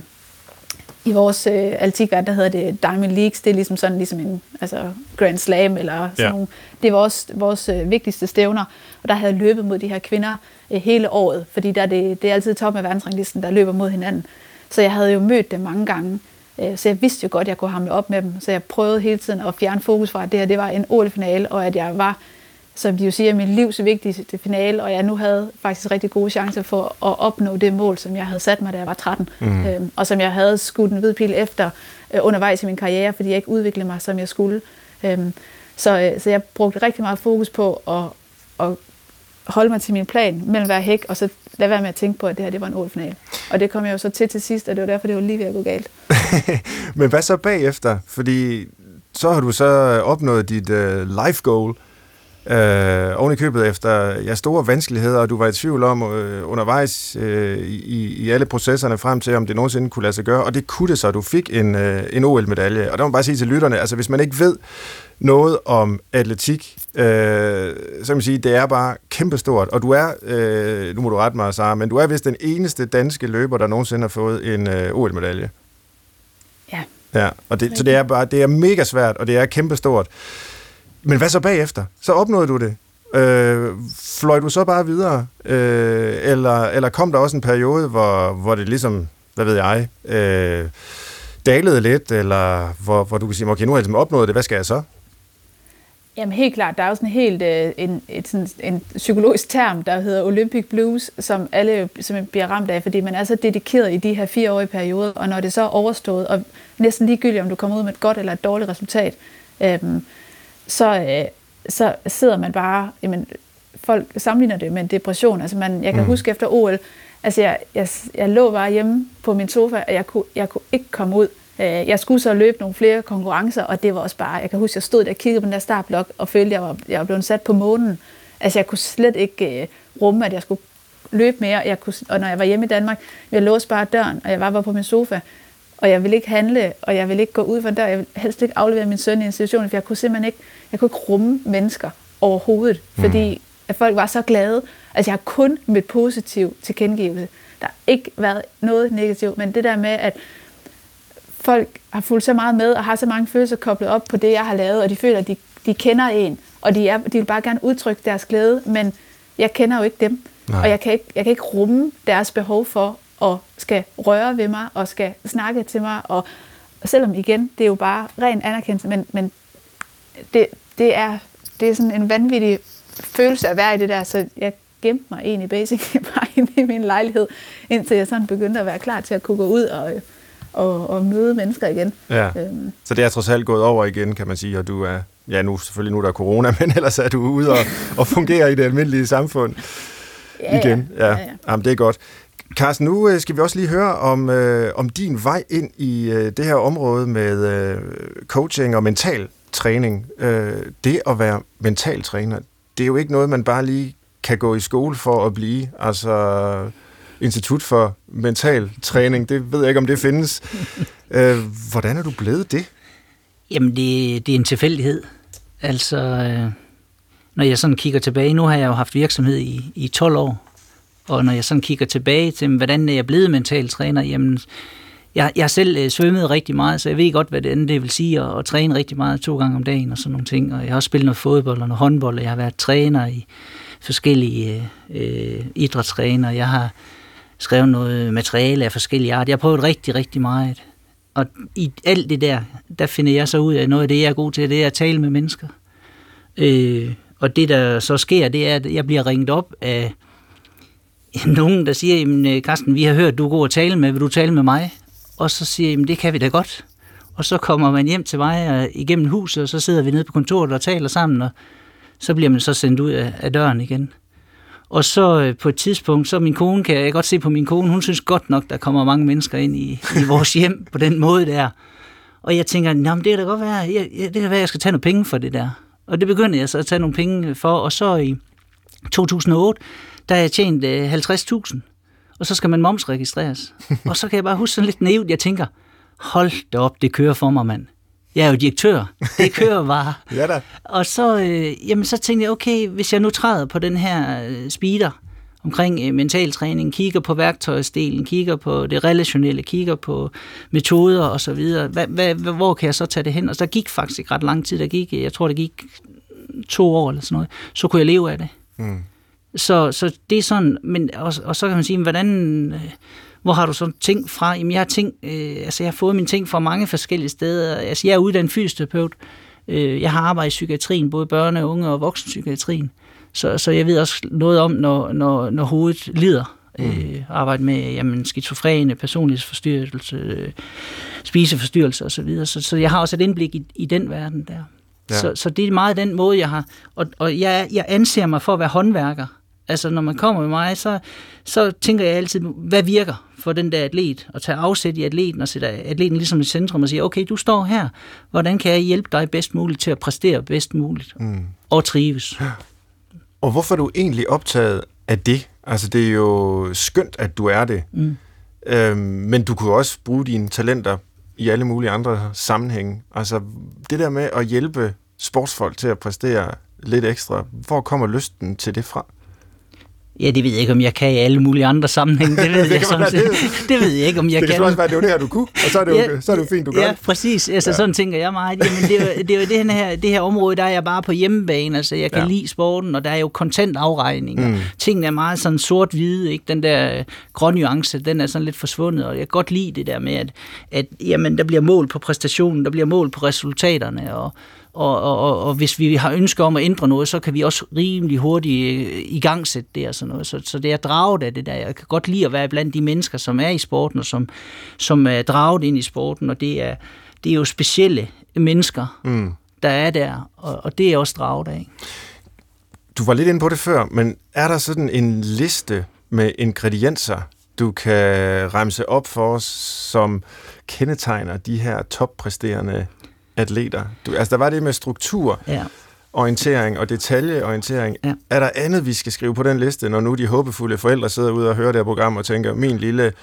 i vores øh, atletikverden, der hedder det Diamond Leagues. Det er ligesom sådan ligesom en altså Grand Slam eller sådan Ja. nogle. Det var også vores øh, vigtigste stævner, og der havde jeg løbet mod de her kvinder øh, hele året, fordi der er det, det er altid toppen af verdensranglisten, der løber mod hinanden. Så jeg havde jo mødt dem mange gange, øh, så jeg vidste jo godt, at jeg kunne hamle op med dem. Så jeg prøvede hele tiden at fjerne fokus fra, at det her det var en OL-finale, og at jeg var som de jo siger, min livs vigtigste finale, og jeg nu havde faktisk rigtig gode chancer for at opnå det mål, som jeg havde sat mig, da jeg var 13, mm. øhm, og som jeg havde skudt en hvid pil efter øh, undervejs i min karriere, fordi jeg ikke udviklede mig, som jeg skulle. Øhm, så, øh, så jeg brugte rigtig meget fokus på at, at holde mig til min plan mellem hver hæk, og så lade være med at tænke på, at det her det var en OL-finale. Og det kom jeg jo så til til sidst, og det var derfor, det var lige ved at gå galt. Men hvad så bagefter? Fordi så har du så opnået dit uh, life goal, øh, oven i købet efter ja, store vanskeligheder, og du var i tvivl om øh, undervejs øh, i, i alle processerne frem til, om det nogensinde kunne lade sig gøre, og det kunne det så. Du fik en, øh, en OL-medalje, og der må man bare sige til lytterne, altså hvis man ikke ved noget om atletik, øh, så kan man sige, det er bare kæmpestort, og du er, øh, nu må du rette mig, Sara, men du er vist den eneste danske løber, der nogensinde har fået en øh, OL-medalje. Ja. Ja, og det, så det er bare det er mega svært, og det er kæmpestort. Men hvad så bagefter? Så opnåede du det. Øh, fløj du så bare videre? Øh, eller, eller kom der også en periode, hvor, hvor det ligesom, hvad ved jeg, øh, dalede lidt, eller hvor, hvor du kan sige, okay, nu har jeg ligesom opnået det, hvad skal jeg så? Jamen helt klart, der er jo sådan helt øh, en, et, sådan, en psykologisk term, der hedder Olympic Blues, som alle som bliver ramt af, fordi man er så dedikeret i de her fireårige perioder, og når det så er overstået, og næsten ligegyldigt, om du kommer ud med et godt eller et dårligt resultat, øh, så, øh, så sidder man bare, jamen, folk sammenligner det med en depression. Altså man, jeg kan mm. huske efter OL, altså jeg, jeg, jeg lå bare hjemme på min sofa, og jeg kunne, jeg kunne ikke komme ud. Øh, jeg skulle så løbe nogle flere konkurrencer, og det var også bare, jeg kan huske, jeg stod der og kiggede på den der startblok, og følte, at jeg var, jeg var blevet sat på månen. Altså jeg kunne slet ikke uh, rumme, at jeg skulle løbe mere. Jeg kunne, og når jeg var hjemme i Danmark, jeg låste bare døren, og jeg var bare på min sofa, og jeg ville ikke handle, og jeg ville ikke gå ud for dør. Jeg ville helst ikke aflevere min søn i institutionen, for jeg kunne simpelthen ikke, jeg kunne ikke rumme mennesker overhovedet, mm. fordi at folk var så glade. Altså jeg har kun med positiv tilkendegivelse. Der har ikke været noget negativt, men det der med, at folk har fulgt så meget med og har så mange følelser koblet op på det, jeg har lavet, og de føler, at de, de kender en, og de, er, de vil bare gerne udtrykke deres glæde, men jeg kender jo ikke dem, Nej. og jeg kan, ikke, jeg kan ikke rumme deres behov for at skal røre ved mig og skal snakke til mig, og selvom igen, det er jo bare ren anerkendelse, men, men det, det, er, det er sådan en vanvittig følelse at være i det der, så jeg gemte mig egentlig basic bare inde i min lejlighed, indtil jeg sådan begyndte at være klar til at kunne gå ud og, og, og møde mennesker igen. Ja. Øhm. Så det er trods alt gået over igen, kan man sige, og du er, ja nu selvfølgelig nu er der corona, men ellers er du ude og, og fungerer i det almindelige samfund ja, igen. Ja, ja, ja. Jamen, det er godt. Carsten, nu øh, skal vi også lige høre om, øh, om din vej ind i øh, det her område med øh, coaching og mental træning. Øh, det at være mental træner, det er jo ikke noget, man bare lige kan gå i skole for at blive. Altså, Institut for Mental Træning, det ved jeg ikke, om det findes. øh, hvordan er du blevet det? Jamen, det, det er en tilfældighed. Altså, øh, når jeg sådan kigger tilbage, nu har jeg jo haft virksomhed i, i 12 år, og når jeg sådan kigger tilbage til, hvordan er jeg blevet mental træner, jamen, jeg, jeg har selv øh, svømmet rigtig meget, så jeg ved godt, hvad det andet det vil sige at, at træne rigtig meget to gange om dagen og sådan nogle ting. Og jeg har også spillet noget fodbold og noget håndbold, og jeg har været træner i forskellige øh, idrætstræner. Jeg har skrevet noget materiale af forskellige art. Jeg har prøvet rigtig, rigtig meget. Og i alt det der, der finder jeg så ud af noget af det, jeg er god til, det er at tale med mennesker. Øh, og det, der så sker, det er, at jeg bliver ringet op af nogen, der siger, jamen Carsten, vi har hørt, du er god at tale med, vil du tale med mig? Og så siger jeg, det kan vi da godt. Og så kommer man hjem til mig og igennem huset, og så sidder vi nede på kontoret og taler sammen, og så bliver man så sendt ud af, af døren igen. Og så øh, på et tidspunkt, så min kone, kan jeg godt se på min kone, hun synes godt nok, der kommer mange mennesker ind i, i vores hjem på den måde der. Og jeg tænker, Nå, det kan da godt være, jeg, det kan være, jeg skal tage nogle penge for det der. Og det begyndte jeg så at tage nogle penge for, og så i 2008, der har jeg tjent øh, 50.000 og så skal man momsregistreres. og så kan jeg bare huske sådan lidt naivt, jeg tænker, hold da op, det kører for mig, mand. Jeg er jo direktør. Det kører bare. ja da. Og så, øh, jamen, så tænkte jeg, okay, hvis jeg nu træder på den her øh, speeder omkring øh, mental træning, kigger på værktøjsdelen, kigger på det relationelle, kigger på metoder og så videre, hvad, hvad, hvor kan jeg så tage det hen? Og så gik faktisk ikke ret lang tid, der gik, jeg tror, det gik to år eller sådan noget, så kunne jeg leve af det. Mm. Så, så det er sådan, men, og, og så kan man sige, hvordan, øh, hvor har du så ting fra? Jamen jeg har ting, øh, altså jeg har fået mine ting fra mange forskellige steder. Altså jeg er uddannet fysioterapeut. Øh, jeg har arbejdet i psykiatrien, både børne-, unge og voksenpsykiatrien. Så, så jeg ved også noget om, når, når, når hovedet lider. Mm. Øh, arbejde med jamen, skizofrene, personlighedsforstyrrelse, øh, spiseforstyrrelse osv. Så, videre. så, så jeg har også et indblik i, i den verden der. Ja. Så, så det er meget den måde, jeg har... Og, og jeg, jeg anser mig for at være håndværker. Altså, når man kommer med mig, så, så tænker jeg altid, hvad virker for den der atlet? Og tage afsæt i atleten og sætte atleten ligesom i centrum og sige, okay, du står her. Hvordan kan jeg hjælpe dig bedst muligt til at præstere bedst muligt? Mm. Og trives. Og hvorfor er du egentlig optaget af det? Altså, det er jo skønt, at du er det. Mm. Øhm, men du kunne også bruge dine talenter i alle mulige andre sammenhænge. Altså, det der med at hjælpe sportsfolk til at præstere lidt ekstra, hvor kommer lysten til det fra? Ja, det ved jeg ikke, om jeg kan i alle mulige andre sammenhænge. Det ved, Det jeg, kan sådan, det- det ved jeg ikke, om jeg det kan kan. så også være, det jo det her, du kunne, og så er det jo, Ja, så er det jo fint, du gør Ja, det. præcis. Altså, Ja. sådan tænker jeg meget. Jamen, det, er jo, det er jo det her, det her område, der er jeg bare på hjemmebane. Altså, jeg kan Ja. lide sporten, og der er jo kontant afregning. Mm. Tingene er meget sådan sort-hvide, ikke? Den der øh, grønne nuance, den er sådan lidt forsvundet, og jeg kan godt lide det der med, at, at jamen, der bliver mål på præstationen, der bliver mål på resultaterne, og, og, og, og, og hvis vi har ønsker om at ændre noget, så kan vi også rimelig hurtigt øh, i gang sætte det og sådan noget. Så, så det er draget af det der. Jeg kan godt lide at være blandt de mennesker, som er i sporten, og som, som er draget ind i sporten, og det er, det er jo specielle mennesker, mm. der er der, og, og det er også draget af. Du var lidt inde på det før, men er der sådan en liste med ingredienser, du kan remse op for os, som kendetegner de her toppræsterende atleter? Du, altså, der var det med struktur, Ja. orientering og detaljeorientering. Ja. Er der andet, vi skal skrive på den liste, når nu de håbefulde forældre sidder ude og hører det her program og tænker, min lille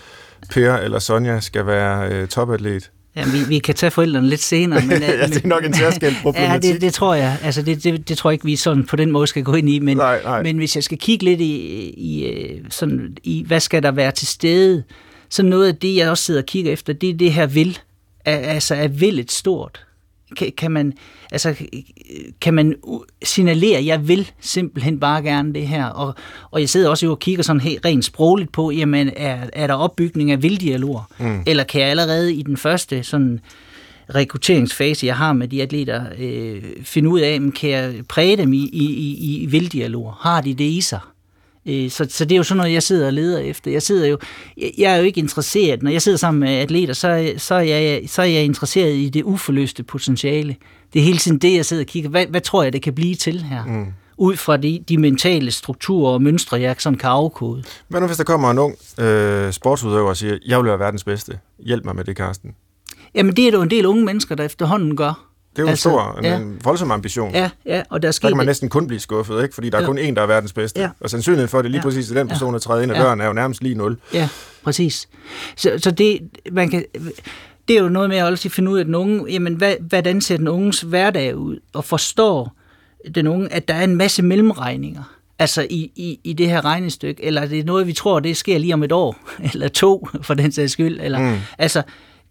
Per eller Sonja skal være øh, topatlet? Ja, vi, vi kan tage forældrene lidt senere. Men, Ja, det er nok en særskilt Ja, problematik. det, det tror jeg. Altså, det, det, det tror jeg ikke, vi sådan på den måde skal gå ind i. Men, Nej, nej. men hvis jeg skal kigge lidt i, i, øh, sådan, i, hvad skal der være til stede, så noget af det, jeg også sidder og kigger efter, det er det her vil. Altså, er villet stort? Kan, kan man, altså, kan man signalere, at jeg vil simpelthen bare gerne det her? Og, og jeg sidder også jo og kigger sådan helt rent sprogligt på, jamen, er, er der opbygning af vilddialoger? Mm. Eller kan jeg allerede i den første sådan, rekrutteringsfase, jeg har med de atleter, øh, finde ud af, men kan jeg præge dem i, i, i, i vilddialoger? Har de det i sig? Øh, Så, så det er jo sådan noget, jeg sidder og leder efter. Jeg sidder jo, jeg, jeg er jo ikke interesseret, når jeg sidder sammen med atleter, så, så, er jeg, så er jeg interesseret i det uforløste potentiale. Det er hele tiden det, jeg sidder og kigger. Hvad, hvad tror jeg, det kan blive til her? Mm. Ud fra de, de mentale strukturer og mønstre, jeg sådan kan afkode. Hvad nu, hvis der kommer en ung øh, sportsudøver og siger, jeg vil være verdens bedste. Hjælp mig med det, Karsten. Jamen, det er der jo en del unge mennesker, der efterhånden gør. Det er jo altså, en stor, ja, en voldsom ambition. ja, ja, og der er Der kan man næsten kun blive skuffet, ikke? fordi der er Ja. kun én, der er verdens bedste. Ja. Og sandsynligheden for, at det lige Ja. præcis er den person, der træder ind ad Ja. døren, er jo nærmest lige nul. Ja, præcis. Så, så det, man kan, det er jo noget med at også finde ud af den unge, jamen, hvad, hvordan ser den unges hverdag ud, og forstår den unge, at der er en masse mellemregninger, altså i, i, i det her regnestykke, eller er det noget, vi tror, det sker lige om et år, eller to, for den sags skyld, eller, mm. altså,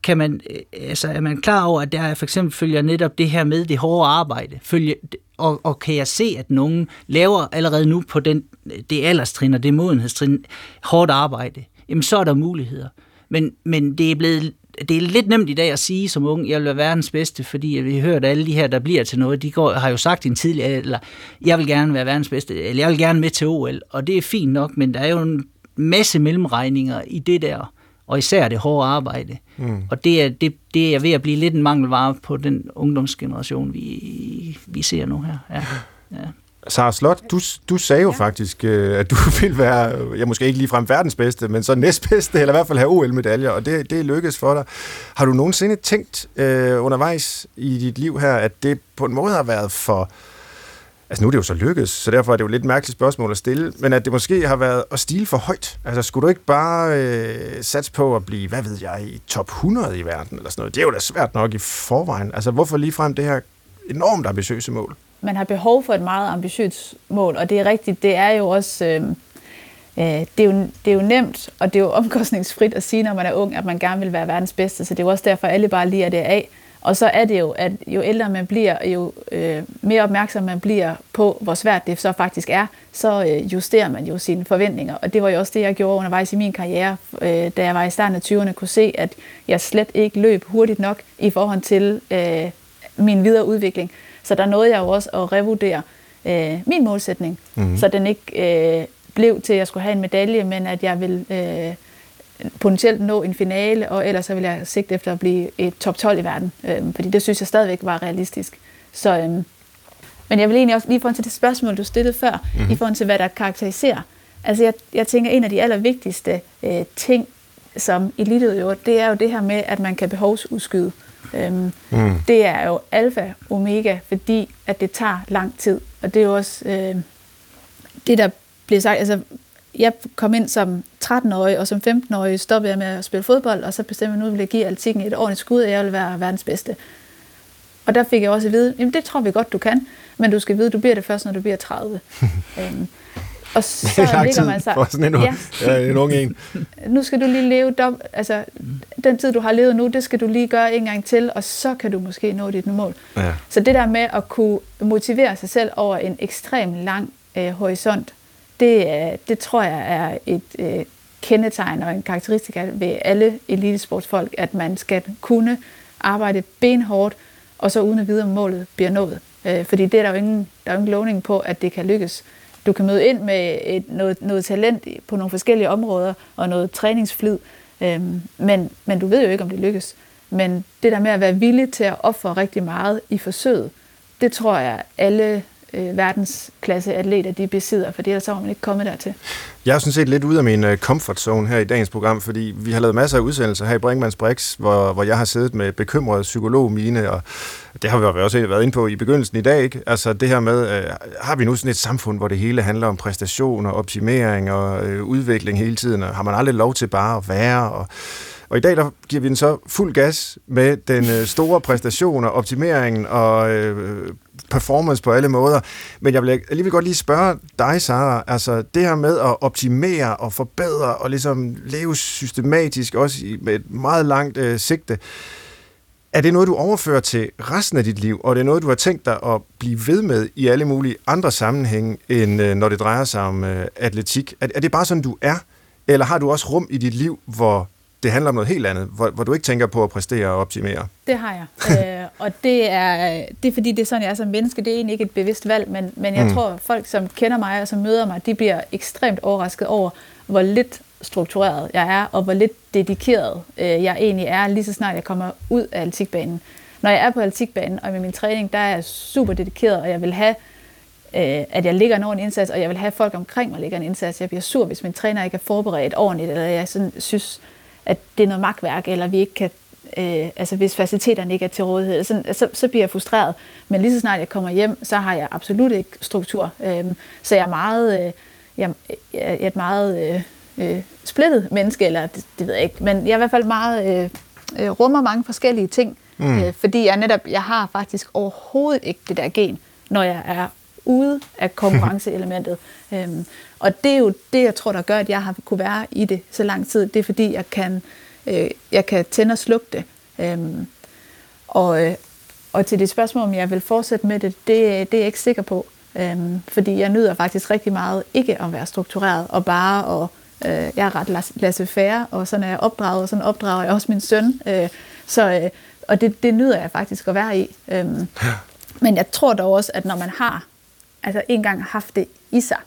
kan man, øh, altså, er man klar over, at der for eksempel følger netop det her med det hårde arbejde, følge, og, og kan jeg se, at nogen laver allerede nu på den, det alderstrin og det modenhedstrin hårdt arbejde, jamen så er der muligheder. Men, men det er blevet det er lidt nemt i dag at sige som ung, jeg vil være verdens bedste, fordi vi har hørt, at alle de her, der bliver til noget, de går, har jo sagt i en tidligere, eller jeg vil gerne være verdens bedste, eller jeg vil gerne med til OL, og det er fint nok, men der er jo en masse mellemregninger i det der, og især det hårde arbejde. Mm. Og det er, det, det er ved at blive lidt en mangelvare på den ungdomsgeneration, vi, vi ser nu her. Ja. Ja. Sara Slot, du, du sagde jo ja. faktisk, øh, at du ville være, ja, måske ikke ligefrem verdens bedste, men så næstbedste, eller i hvert fald have OL-medaljer, og det, det lykkedes for dig. Har du nogensinde tænkt øh, undervejs i dit liv her, at det på en måde har været for... Altså nu er det jo så lykkedes, så derfor er det jo lidt mærkeligt spørgsmål at stille, men at det måske har været at stile for højt. Altså skulle du ikke bare øh, satse på at blive, hvad ved jeg, i top 100 i verden eller sådan noget? Det er jo da svært nok i forvejen. Altså hvorfor ligefrem det her enormt ambitiøse mål? man har behov for et meget ambitiøst mål, og det er rigtigt, det er jo også øh, øh, det, er jo, det er jo nemt, og det er jo omkostningsfrit at sige, når man er ung, at man gerne vil være verdens bedste, så det er jo også derfor, at alle bare liger det af. Og så er det jo, at jo ældre man bliver, jo øh, mere opmærksom man bliver på, hvor svært det så faktisk er, så øh, justerer man jo sine forventninger. Og det var jo også det, jeg gjorde undervejs i min karriere, øh, da jeg var i starten af 20'erne, kunne se, at jeg slet ikke løb hurtigt nok i forhold til øh, min videre udvikling. Så der nåede jeg jo også at revurdere øh, min målsætning, mm-hmm. så den ikke øh, blev til, at jeg skulle have en medalje, men at jeg vil øh, potentielt nå en finale, og ellers så vil jeg sigte efter at blive et top 12 i verden, øh, fordi det synes jeg stadigvæk var realistisk. Så, øh, men jeg vil egentlig også lige forhold til det spørgsmål, du stillede før, mm-hmm. i forhold til, hvad der karakteriserer. Altså jeg, jeg tænker, en af de allervigtigste øh, ting, som eliteudøver, det er jo det her med, at man kan behovsudskyde. Øhm, mm. Det er jo alfa omega, fordi at det tager lang tid. Og det er jo også øh, det, der bliver sagt. Altså, jeg kom ind som 13-årig, og som 15-årig stoppede jeg med at spille fodbold, og så bestemte jeg, at nu ville jeg give altikken et ordentligt skud, og jeg vil være verdens bedste. Og der fik jeg også at vide, jamen det tror vi godt, du kan, men du skal vide, du bliver det først, når du bliver 30. øhm, Og så Det er ligger man sig... for sådan en, Ja. ja. en ung en. nu skal du lige leve dom, altså den tid, du har levet nu, det skal du lige gøre en gang til, og så kan du måske nå dit mål. Ja. Så det der med at kunne motivere sig selv over en ekstrem lang øh, horisont, det, øh, det tror jeg er et øh, kendetegn og en karakteristik ved alle elitesportsfolk, at man skal kunne arbejde benhårdt, og så uden at vide, om målet bliver nået. Øh, fordi det er der jo ingen, der er jo ingen lovning på, at det kan lykkes. Du kan møde ind med et, noget, noget talent på nogle forskellige områder, og noget træningsflid, øh, men, men du ved jo ikke, om det lykkes. Men det der med at være villig til at ofre rigtig meget i forsøget, det tror jeg, alle øh, verdensklasse atleter, de besidder, for ellers så var man ikke kommet dertil. Jeg er sådan set lidt ud af min øh, comfort zone her i dagens program, fordi vi har lavet masser af udsendelser her i Brinkmanns Brix, hvor, hvor jeg har siddet med bekymret psykolog mine, og det har vi også været inde på i begyndelsen i dag, ikke? Altså det her med, øh, har vi nu sådan et samfund, hvor det hele handler om præstation og optimering og øh, udvikling hele tiden, og har man aldrig lov til bare at være, og og i dag der giver vi den så fuld gas med den øh, store præstation og optimeringen og øh, performance på alle måder. Men jeg vil alligevel godt lige spørge dig, Sara, altså det her med at optimere og forbedre og ligesom leve systematisk, også i, med et meget langt øh, sigte, er det noget, du overfører til resten af dit liv, og er det noget, du har tænkt dig at blive ved med i alle mulige andre sammenhænge, end øh, når det drejer sig om øh, atletik? Er, er det bare sådan, du er? Eller har du også rum i dit liv, hvor det handler om noget helt andet, hvor, hvor du ikke tænker på at præstere og optimere? Det har jeg. øh, og det er, det er fordi, det er sådan, jeg er som menneske. Det er egentlig ikke et bevidst valg, men, men jeg Mm. tror, folk, som kender mig og som møder mig, de bliver ekstremt overrasket over, hvor lidt struktureret jeg er, og hvor lidt dedikeret øh, jeg egentlig er, lige så snart jeg kommer ud af atletikbanen. Når jeg er på atletikbanen og med min træning, der er jeg super dedikeret, og jeg vil have, øh, at jeg ligger en ordentlig indsats, og jeg vil have folk omkring mig ligger en indsats. Jeg bliver sur, hvis min træner ikke er forberedt ordentligt, eller jeg sådan synes, at det er noget magtværk, eller vi ikke kan, øh, altså hvis faciliteterne ikke er til rådighed, så, så, så bliver jeg frustreret. Men lige så snart jeg kommer hjem, så har jeg absolut ikke struktur. Øh, så jeg er meget, øh, jeg, jeg er et meget øh, øh, splittet menneske, eller det, det ved jeg ikke, men jeg er i hvert fald meget, øh, øh, rummer mange forskellige ting, mm. øh, fordi jeg netop, jeg har faktisk overhovedet ikke det der gen, når jeg er ude af konkurrenceelementet. øhm, og det er jo det, jeg tror, der gør, at jeg har kunne være i det så lang tid. Det er fordi, jeg kan, øh, jeg kan tænde og slukke det. Øhm, og, øh, og til det spørgsmål, om jeg vil fortsætte med det, det, det er jeg ikke sikker på. Øhm, fordi jeg nyder faktisk rigtig meget ikke at være struktureret, og bare at øh, jeg er ret laissez-faire, og sådan er jeg opdraget, og sådan opdrager jeg også min søn. Øh, så, øh, og det, det nyder jeg faktisk at være i. Øhm, men jeg tror dog også, at når man har altså en gang haft det i sig,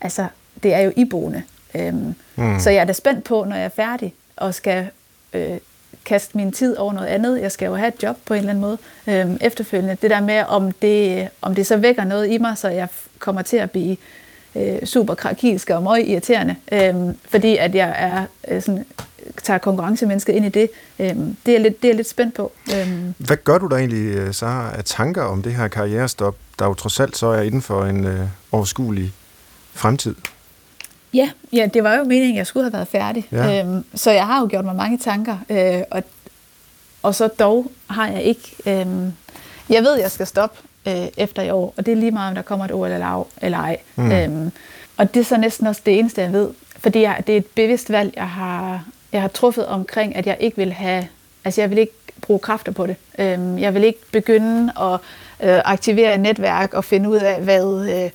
altså det er jo iboende. Øhm, mm. Så jeg er da spændt på, når jeg er færdig og skal øh, kaste min tid over noget andet. Jeg skal jo have et job på en eller anden måde øhm, efterfølgende. Det der med, om det, om det så vækker noget i mig, så jeg kommer til at blive øh, super krakilsk og meget irriterende, øhm, fordi at jeg er øh, sådan, tager konkurrencemennesket ind i det. Øhm, det, er lidt, det er jeg lidt spændt på. Øhm, Hvad gør du der egentlig, Sara, af tanker om det her karrierestop, der jo trods alt så er inden for en øh, overskuelig fremtid? Ja, ja, det var jo meningen, at jeg skulle have været færdig. Ja. Øhm, så jeg har jo gjort mig mange tanker, øh, og, og så dog har jeg ikke... Øh, jeg ved, at jeg skal stoppe øh, efter i år, og det er lige meget, om der kommer et OL eller, eller ej. Mm. Øhm, og det er så næsten også det eneste, jeg ved. Fordi jeg, det er et bevidst valg, jeg har, jeg har truffet omkring, at jeg ikke vil have... Altså, jeg vil ikke bruge kræfter på det. Øhm, jeg vil ikke begynde at øh, aktivere et netværk og finde ud af, hvad... Øh,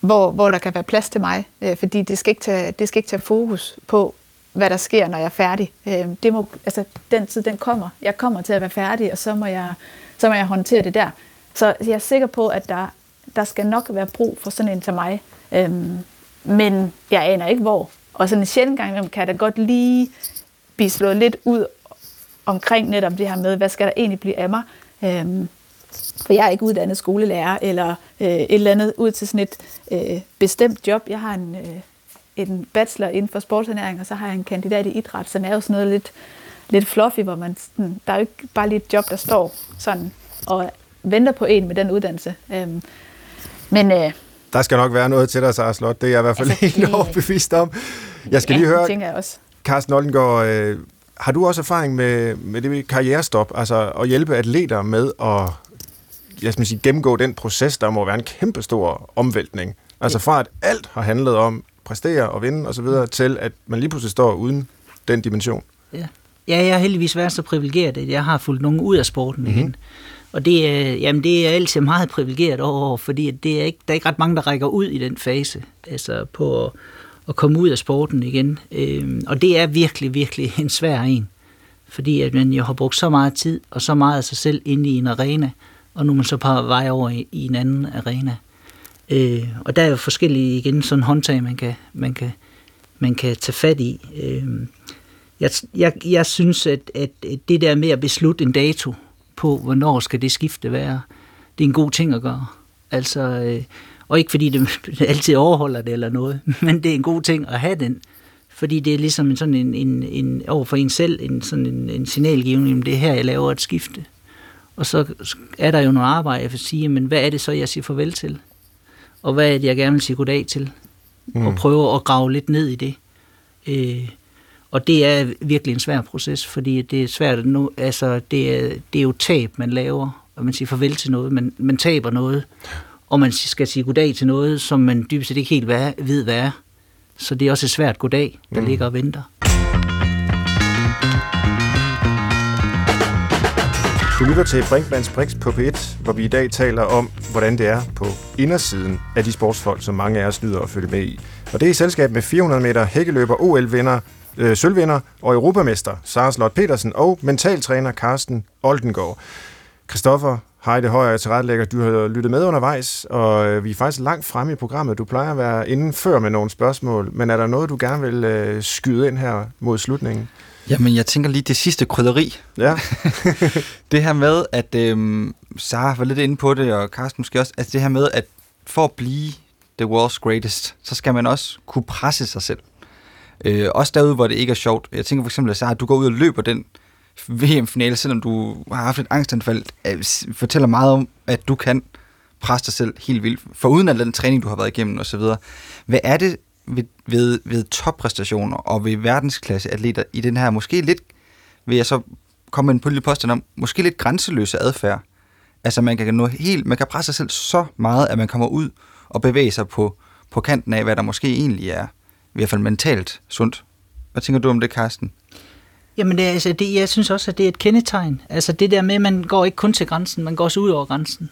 hvor, hvor der kan være plads til mig, øh, fordi det skal, ikke tage, det skal ikke tage fokus på, hvad der sker, når jeg er færdig. Øh, det må, altså, den tid, den kommer. Jeg kommer til at være færdig, og så må jeg, så må jeg håndtere det der. Så jeg er sikker på, at der, der skal nok være brug for sådan en til mig. Øh, men jeg aner ikke, hvor. Og sådan en sjældent gang kan der godt lige blive slået lidt ud omkring netop det her med, hvad skal der egentlig blive af mig. Øhm, for jeg er ikke uddannet skolelærer eller øh, et eller andet ud til sådan et øh, bestemt job. Jeg har en, øh, en bachelor inden for sportsernæring, og så har jeg en kandidat i idræt, som er jo sådan noget lidt, lidt fluffy, hvor man sådan, der er jo ikke bare lige et job, der står sådan og venter på en med den uddannelse. Øhm, men øh, der skal nok være noget til dig, Sara Slot. Det er jeg i hvert fald Altså, helt det- overbevist om. Jeg skal ja, lige høre, tænker jeg også. Carsten Oldengård, øh, har du også erfaring med, med det med karrierestop, altså at hjælpe atleter med at jeg skal sige, gennemgå den proces, der må være en kæmpestor omvæltning. Altså fra at alt har handlet om præstere og vinde osv., til at man lige pludselig står uden den dimension. Ja, ja jeg har heldigvis været så privilegeret, at jeg har fulgt nogen ud af sporten mm-hmm. igen. Og det jamen det er jeg altid meget privilegeret over, fordi det er ikke, der er ikke ret mange, der rækker ud i den fase, altså på at, at komme ud af sporten igen. Øhm, og det er virkelig, virkelig en svær en, fordi at man jo har brugt så meget tid og så meget af sig selv inde i en arena, og nu er man så på vej over i, i en anden arena. Øh, og der er jo forskellige igen sådan håndtag, man kan, man kan, man kan tage fat i. Øh, jeg, jeg, jeg synes, at, at det der med at beslutte en dato på, hvornår skal det skifte være, det er en god ting at gøre. Altså, øh, og ikke fordi det altid overholder det eller noget, men det er en god ting at have den. Fordi det er ligesom en sådan en, en, en over for en selv, en, sådan en, en signalgivning, det er her, jeg laver et skifte. Og så er der jo noget arbejde, jeg vil sige, men hvad er det så, jeg siger farvel til? Og hvad er det, jeg gerne vil sige goddag til? Mm. Og prøve at grave lidt ned i det. Øh, og det er virkelig en svær proces, fordi det er svært nu, altså det er, det er jo tab, man laver, og man siger farvel til noget, men man taber noget, og man skal sige goddag til noget, som man dybest set ikke helt ved, hvad er. Så det er også et svært goddag, der mm. ligger og venter. Du lytter til Brinkmanns Brix på P1, hvor vi i dag taler om, hvordan det er på indersiden af de sportsfolk, som mange af os nyder at følge med i. Og det er i selskab med 400 meter hækkeløber OL-vinder, øh, sølvvinder og europamester Sara Slot Petersen og mentaltræner Carsten Oldengård. Christoffer Heide Højer tilrettelægger, du har lyttet med undervejs, og øh, vi er faktisk langt fremme i programmet. Du plejer at være inden før med nogle spørgsmål, men er der noget, du gerne vil øh, skyde ind her mod slutningen? Jamen, jeg tænker lige det sidste krydderi. Ja. det her med, at øhm, Sara var lidt inde på det, og Carsten måske også, at det her med, at for at blive the world's greatest, så skal man også kunne presse sig selv. Øh, også derude, hvor det ikke er sjovt. Jeg tænker for eksempel, at Sarah, du går ud og løber den VM-finale, selvom du har haft et angstanfald, øh, fortæller meget om, at du kan presse dig selv helt vildt, for uden al den træning, du har været igennem osv. Hvad er det ved, ved, ved toppræstationer og ved verdensklasse atleter i den her måske lidt, vil jeg så komme med en lille påstand om, måske lidt grænseløse adfærd. Altså man kan nå helt, man kan presse sig selv så meget, at man kommer ud og bevæge sig på, på kanten af, hvad der måske egentlig er, i hvert fald mentalt sundt. Hvad tænker du om det, Karsten? Jamen, det, altså, det, jeg synes også, at det er et kendetegn. Altså det der med, at man går ikke kun til grænsen, man går også ud over grænsen.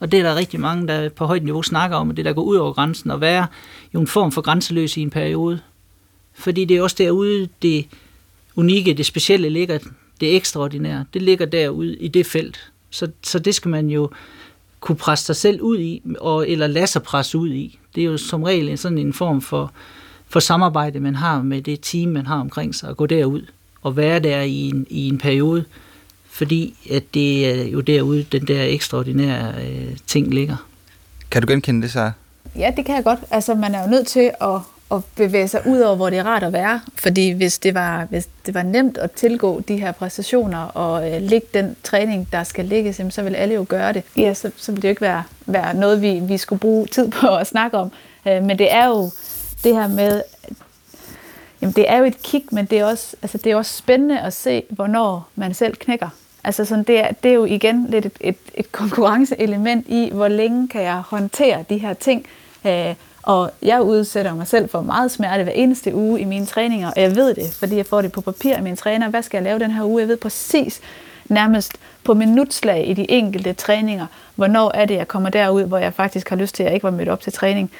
Og det er der rigtig mange, der på højt niveau snakker om, at det der går ud over grænsen, og være jo en form for grænseløs i en periode. Fordi det er også derude, det unikke, det specielle ligger, det ekstraordinære, det ligger derude i det felt. Så, så det skal man jo kunne presse sig selv ud i, og, eller lade sig presse ud i. Det er jo som regel en sådan en form for, for samarbejde, man har med det team, man har omkring sig, at gå derud og være der i en, i en periode, fordi at det er jo derude, den der ekstraordinære øh, ting ligger. Kan du genkende det så? Ja, det kan jeg godt. Altså, man er jo nødt til at, at bevæge sig ud over, hvor det er rart at være. Fordi hvis det var, hvis det var nemt at tilgå de her præstationer og øh, lægge den træning, der skal ligges, så vil alle jo gøre det. Ja, så, så vil det jo ikke være, være noget, vi, vi skulle bruge tid på at snakke om. Øh, men det er jo det her med, jamen det er jo et kick, men det er også, altså det er også spændende at se, hvornår man selv knækker. Altså sådan, det, er, det er jo igen lidt et, et, et konkurrenceelement i, hvor længe kan jeg håndtere de her ting. Øh, og jeg udsætter mig selv for meget smerte hver eneste uge i mine træninger, og jeg ved det, fordi jeg får det på papir af mine træner. Hvad skal jeg lave den her uge? Jeg ved præcis, nærmest på minutslag i de enkelte træninger, hvornår er det, jeg kommer derud, hvor jeg faktisk har lyst til, at jeg ikke var mødt op til træning.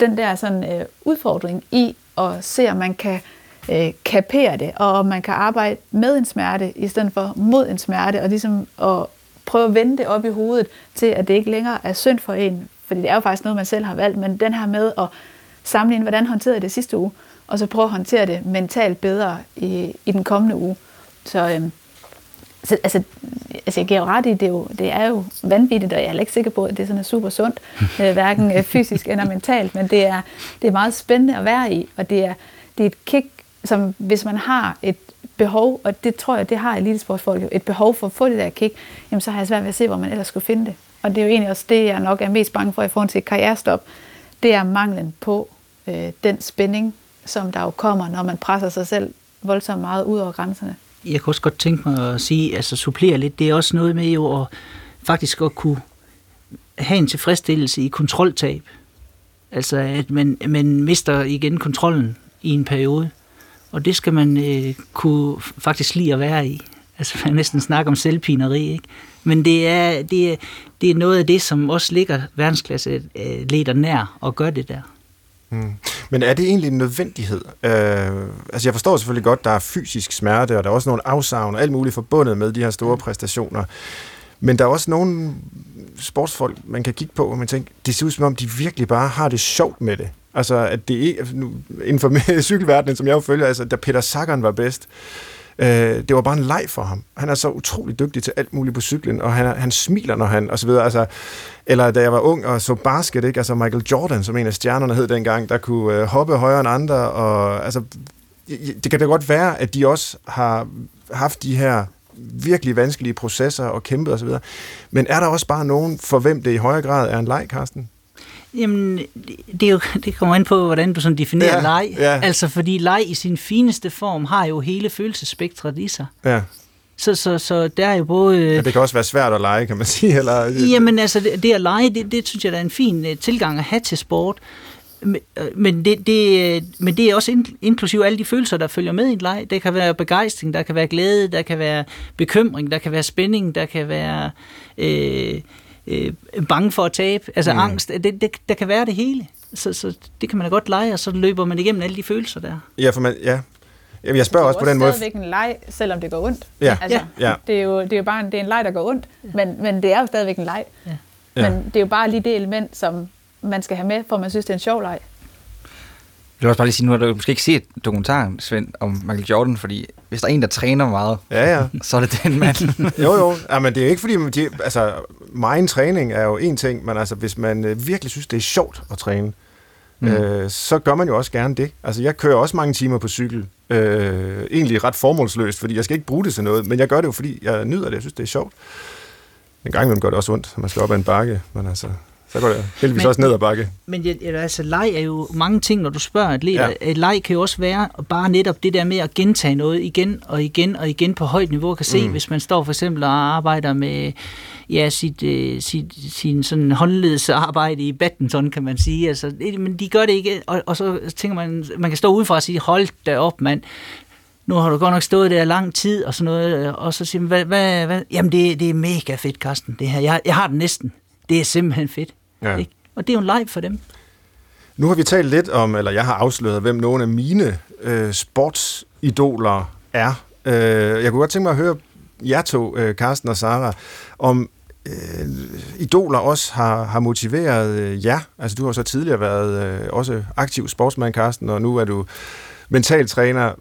Den der sådan, øh, udfordring i at se, om man kan øh, kapere det, og om man kan arbejde med en smerte, i stedet for mod en smerte, og ligesom at prøve at vende det op i hovedet til, at det ikke længere er synd for en, fordi det er jo faktisk noget, man selv har valgt, men den her med at sammenligne, hvordan håndterede jeg det sidste uge, og så prøve at håndtere det mentalt bedre i, i den kommende uge. Så, øhm, så altså, altså, jeg giver jo ret i, det er jo, det er jo vanvittigt, og jeg er ikke sikker på, at det er sådan super sundt, øh, hverken øh, fysisk eller mentalt, men det er, det er meget spændende at være i, og det er, det er et kick, som hvis man har et behov, og det tror jeg, det har elitesportsfolk jo, et behov for at få det der kick, jamen så har jeg svært ved at se, hvor man ellers skulle finde det. Og det er jo egentlig også det, jeg nok er mest bange for i forhold til et karrierestop. Det er manglen på øh, den spænding, som der jo kommer, når man presser sig selv voldsomt meget ud over grænserne. Jeg kunne også godt tænke mig at sige, altså supplere lidt, det er også noget med jo at faktisk at kunne have en tilfredsstillelse i kontroltab. Altså, at man, man mister igen kontrollen i en periode. Og det skal man øh, kunne faktisk lide at være i. Altså, man næsten snakke om selvpineri, ikke? Men det er, det, er, det er noget af det, som også ligger verdensklasse øh, leder nær og gør det der. Mm. Men er det egentlig en nødvendighed? Øh, altså jeg forstår selvfølgelig godt, der er fysisk smerte, og der er også nogle afsavn og alt muligt forbundet med de her store præstationer. Men der er også nogle sportsfolk, man kan kigge på, og man tænker, det ser ud som om, de virkelig bare har det sjovt med det. Altså, at det ikke, nu, inden for cykelverdenen, som jeg jo følger, altså, da Peter Sagan var bedst, øh, Øh, det var bare en leg for ham. Han er så utrolig dygtig til alt muligt på cyklen, og han, han smiler, når han, og så videre. Altså, eller da jeg var ung og så basket, ikke? Altså Michael Jordan, som en af stjernerne hed dengang, der kunne øh, hoppe højere end andre, og altså, det kan da godt være, at de også har haft de her virkelig vanskelige processer og kæmpet osv. Men er der også bare nogen, for hvem det i højere grad er en leg, Karsten? Jamen, det, er jo, det kommer ind på, hvordan du sådan definerer ja, leg. Ja. Altså, fordi leg i sin fineste form har jo hele følelsesspektret i sig. Ja. Så, så, så der er jo både... Ja, det kan også være svært at lege, kan man sige. Eller... Jamen altså, det, det at lege, det, det synes jeg, der er en fin uh, tilgang at have til sport. Men, øh, men, det, det, men det er også in, inklusive alle de følelser, der følger med i en leg. Det kan være begejstring, der kan være glæde, der kan være bekymring, der kan være spænding, der kan være øh, øh, bange for at tabe, altså mm. angst. Det, det, der kan være det hele. Så, så det kan man da godt lege, og så løber man igennem alle de følelser der. Ja, for man, ja, Jamen, jeg spørger også på den måde. Det er stadigvæk en leg, selvom det går ondt. Ja. Altså, ja. Det, er jo, det er jo bare en, det er en leg, der går ondt, men, men det er jo stadigvæk en leg. Ja. Men det er jo bare lige det element, som man skal have med, for man synes, det er en sjov leg. Jeg vil også bare lige sige, nu har du måske ikke set dokumentaren, Svend, om Michael Jordan, fordi hvis der er en, der træner meget, ja, ja. så er det den mand. jo, jo. Ja, men det er ikke fordi, de, altså, meget træning er jo en ting, men altså, hvis man øh, virkelig synes, det er sjovt at træne, mm. øh, så gør man jo også gerne det. Altså, jeg kører også mange timer på cykel, øh, egentlig ret formålsløst, fordi jeg skal ikke bruge det til noget, men jeg gør det jo, fordi jeg nyder det, jeg synes, det er sjovt. En gang imellem gør det også ondt, man skal op ad en bakke, men altså, så går det heldigvis men, også ned ad bakke. Men altså, leg er jo mange ting, når du spørger atleter. Ja. Et leg kan jo også være bare netop det der med at gentage noget igen og igen og igen på højt niveau. Kan se, mm. hvis man står for eksempel og arbejder med ja, sit, uh, sit, sin sådan håndledsarbejde i badminton, kan man sige. Altså, men de gør det ikke, og, og så tænker man, man kan stå udenfor og sige, hold da op, mand nu har du godt nok stået der lang tid og sådan noget, og så siger man, hvad, hvad, hvad? jamen det, det er mega fedt, Karsten, det her. Jeg, jeg har det næsten. Det er simpelthen fedt. Ja. Ikke? Og det er jo en leg for dem. Nu har vi talt lidt om, eller jeg har afsløret, hvem nogle af mine øh, sportsidoler er. Øh, jeg kunne godt tænke mig at høre jer to, øh, Carsten og Sara, om øh, idoler også har, har motiveret øh, jer. Altså du har så tidligere været øh, også aktiv sportsmand, Carsten, og nu er du mentaltræner.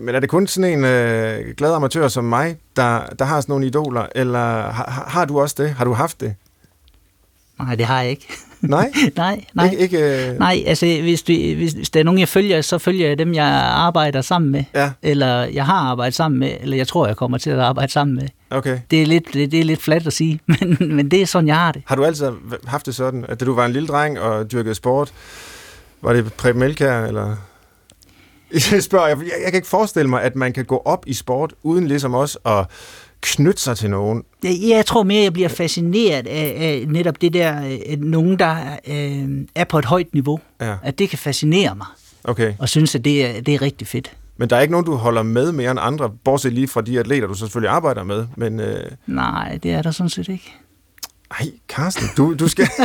Men er det kun sådan en øh, glad amatør som mig, der, der har sådan nogle idoler, eller har, har du også det? Har du haft det? Nej, det har jeg ikke. Nej? nej, nej. Ikke, ikke, uh... Nej, altså hvis, du, hvis, hvis der er nogen, jeg følger, så følger jeg dem, jeg arbejder sammen med. Ja. Eller jeg har arbejdet sammen med, eller jeg tror, jeg kommer til at arbejde sammen med. Okay. Det er lidt, det, det er lidt flat at sige, men, men det er sådan, jeg har det. Har du altid haft det sådan, at da du var en lille dreng og dyrkede sport, var det Preben Melkær, eller... Jeg spørger, jeg, jeg kan ikke forestille mig, at man kan gå op i sport, uden ligesom også at knytte sig til nogen? Jeg tror mere, jeg bliver fascineret af, af netop det der, at nogen, der øh, er på et højt niveau, ja. at det kan fascinere mig. Okay. Og synes, at det er, det er rigtig fedt. Men der er ikke nogen, du holder med mere end andre, bortset lige fra de atleter, du så selvfølgelig arbejder med. Men, øh... Nej, det er der sådan set ikke. Ej, Carsten, du, du skal...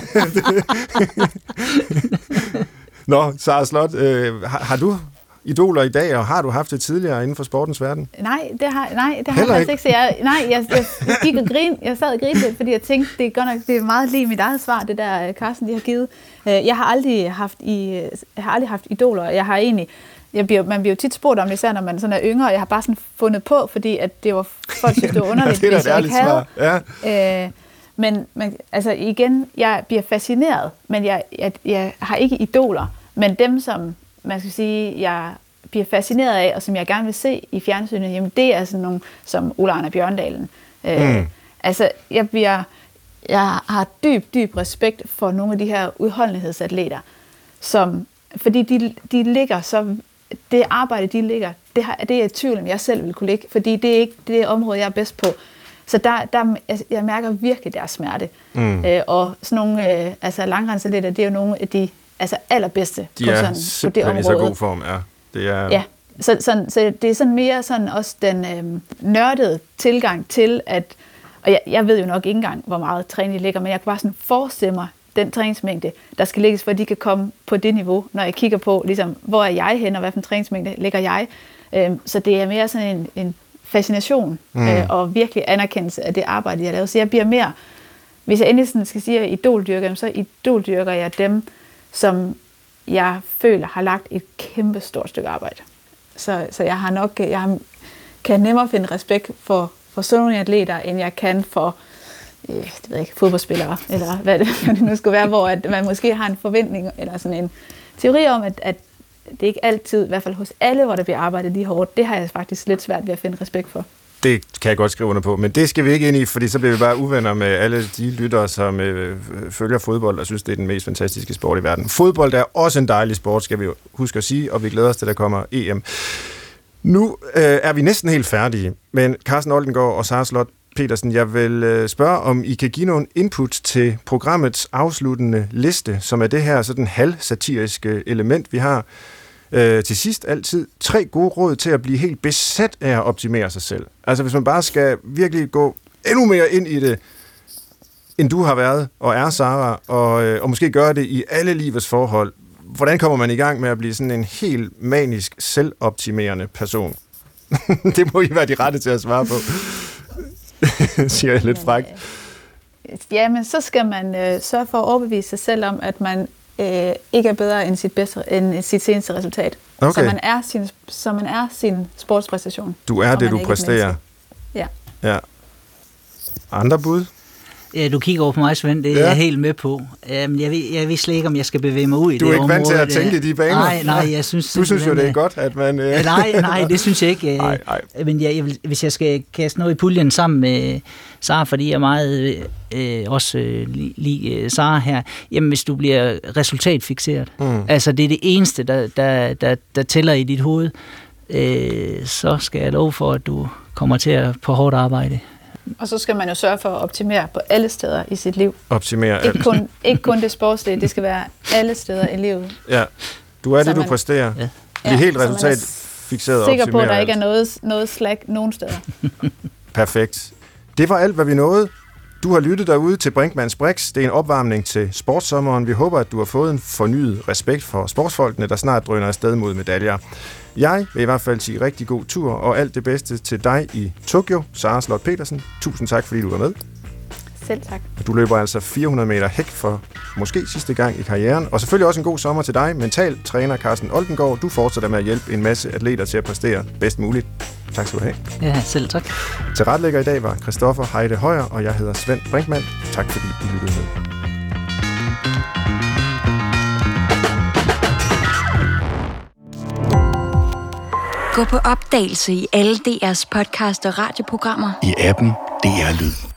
Nå, Sara Slot, øh, har, har du idoler i dag, og har du haft det tidligere inden for sportens verden? Nej, det har, nej, det har jeg faktisk ikke. Så jeg, nej, jeg, jeg, jeg, gik og grin, jeg sad og grinede, fordi jeg tænkte, det er godt nok det er meget lige mit eget svar, det der øh, Carsten de har givet. Øh, jeg har aldrig haft, i, jeg har aldrig haft idoler. Jeg har egentlig, jeg bliver, man bliver jo tit spurgt om det, især når man sådan er yngre, og jeg har bare sådan fundet på, fordi at det var, folk synes, det var underligt, ja, det er hvis jeg ikke havde. Ja. Øh, men, men altså igen, jeg bliver fascineret, men jeg, jeg, jeg har ikke idoler. Men dem, som man skal sige, jeg bliver fascineret af, og som jeg gerne vil se i fjernsynet, jamen det er sådan nogle som Ola Arne Bjørndalen. Øh, mm. Altså, jeg bliver, jeg har dyb, dyb respekt for nogle af de her udholdenhedsatleter, som, fordi de, de ligger så, det arbejde, de ligger, det, har, det er jeg i tvivl om, jeg selv vil kunne ligge, fordi det er ikke det område, jeg er bedst på. Så der, der, jeg mærker virkelig deres smerte. Mm. Øh, og sådan nogle, øh, altså langrendsatleter, det er jo nogle af de altså allerbedste De på, er sådan, på det simpelthen i så område. god form, ja. Det er, Ja, så, så, så det er sådan mere sådan også den øhm, nørdede tilgang til, at, og jeg, jeg ved jo nok ikke engang, hvor meget træning ligger, men jeg kan bare sådan forestille mig den træningsmængde, der skal lægges, for at de kan komme på det niveau, når jeg kigger på, ligesom, hvor er jeg hen, og hvad for en træningsmængde ligger jeg. Øhm, så det er mere sådan en, en fascination mm. øh, og virkelig anerkendelse af det arbejde, jeg laver. Så jeg bliver mere, hvis jeg endelig sådan skal sige, at idoldyrker så idoldyrker jeg dem, som jeg føler har lagt et kæmpe stort stykke arbejde. Så, så jeg har nok, øh, jeg kan nemmere finde respekt for, for sådan nogle atleter, end jeg kan for øh, det ved jeg ikke, fodboldspillere, eller hvad det, hvad det nu skulle være, hvor at man måske har en forventning, eller sådan en teori om, at, at det er ikke altid, i hvert fald hos alle, hvor der bliver arbejdet lige hårdt, det har jeg faktisk lidt svært ved at finde respekt for. Det kan jeg godt skrive under på, men det skal vi ikke ind i, fordi så bliver vi bare uvenner med alle de lyttere, som øh, følger fodbold og synes, det er den mest fantastiske sport i verden. Fodbold er også en dejlig sport, skal vi huske at sige, og vi glæder os til, at der kommer EM. Nu øh, er vi næsten helt færdige, men Carsten Oldengård og Sara Slot Petersen, jeg vil øh, spørge, om I kan give nogle input til programmets afsluttende liste, som er det her sådan halvsatiriske element, vi har. Øh, til sidst altid tre gode råd til at blive helt besat af at optimere sig selv. Altså hvis man bare skal virkelig gå endnu mere ind i det, end du har været og er, Sara, og, øh, og måske gøre det i alle livets forhold. Hvordan kommer man i gang med at blive sådan en helt manisk, selvoptimerende person? det må I være de rette til at svare på, siger jeg lidt frækt. Øh, jamen, så skal man øh, sørge for at overbevise sig selv om, at man øh, ikke er bedre end sit, bedste, end sit seneste resultat. Okay. Så, man er sin, så man er sin sportspræstation. Du er det, du er præsterer. Ja. Ja. Andre bud? Ja, du kigger over på mig, Svend, det er Ja. jeg helt med på. Um, jeg, ved, jeg ved slet ikke, om jeg skal bevæge mig ud i Du det er ikke vant til område at tænke i de baner? Nej, nej, jeg synes Du synes jo, det er at- godt, at man... Øh... Ja, nej, nej, det synes jeg ikke. Nej, nej. Men jeg, hvis jeg skal kaste noget i puljen sammen med Sara, fordi jeg er meget øh, også øh, lige li, øh, Sara her, jamen hvis du bliver resultatfixeret, Mm. altså det er det eneste, der, der, der, der tæller i dit hoved, øh, så skal jeg love for, at du kommer til at på hårdt arbejde. Og så skal man jo sørge for at optimere på alle steder i sit liv. Optimere alt. Ikke kun, ikke kun det sportslige, det skal være alle steder i livet. Ja. Du er Så det, du man- præsterer. Ja. Bliv helt så man er resultatfixeret og Sikker på, at der optimere ikke er alt. noget, noget slack nogen steder. Perfekt. Det var alt, hvad vi nåede. Du har lyttet derude til Brinkmanns Brix. Det er en opvarmning til sportssommeren. Vi håber, at du har fået en fornyet respekt for sportsfolkene, der snart drøner afsted mod medaljer. Jeg vil i hvert fald sige rigtig god tur, og alt det bedste til dig i Tokyo, Sara Slot Petersen. Tusind tak, fordi du var med. Selv tak. Du løber altså 400 meter hæk for måske sidste gang i karrieren. Og selvfølgelig også en god sommer til dig, mental træner Carsten Oldengård. Du fortsætter med at hjælpe en masse atleter til at præstere bedst muligt. Tak skal du have. Ja, selv tak. Til retlægger i dag var Christoffer Heide Højer, og jeg hedder Svend Brinkmann. Tak fordi I lyttede med. Gå på opdagelse i alle DR's podcast og radioprogrammer. I appen DR Lyd.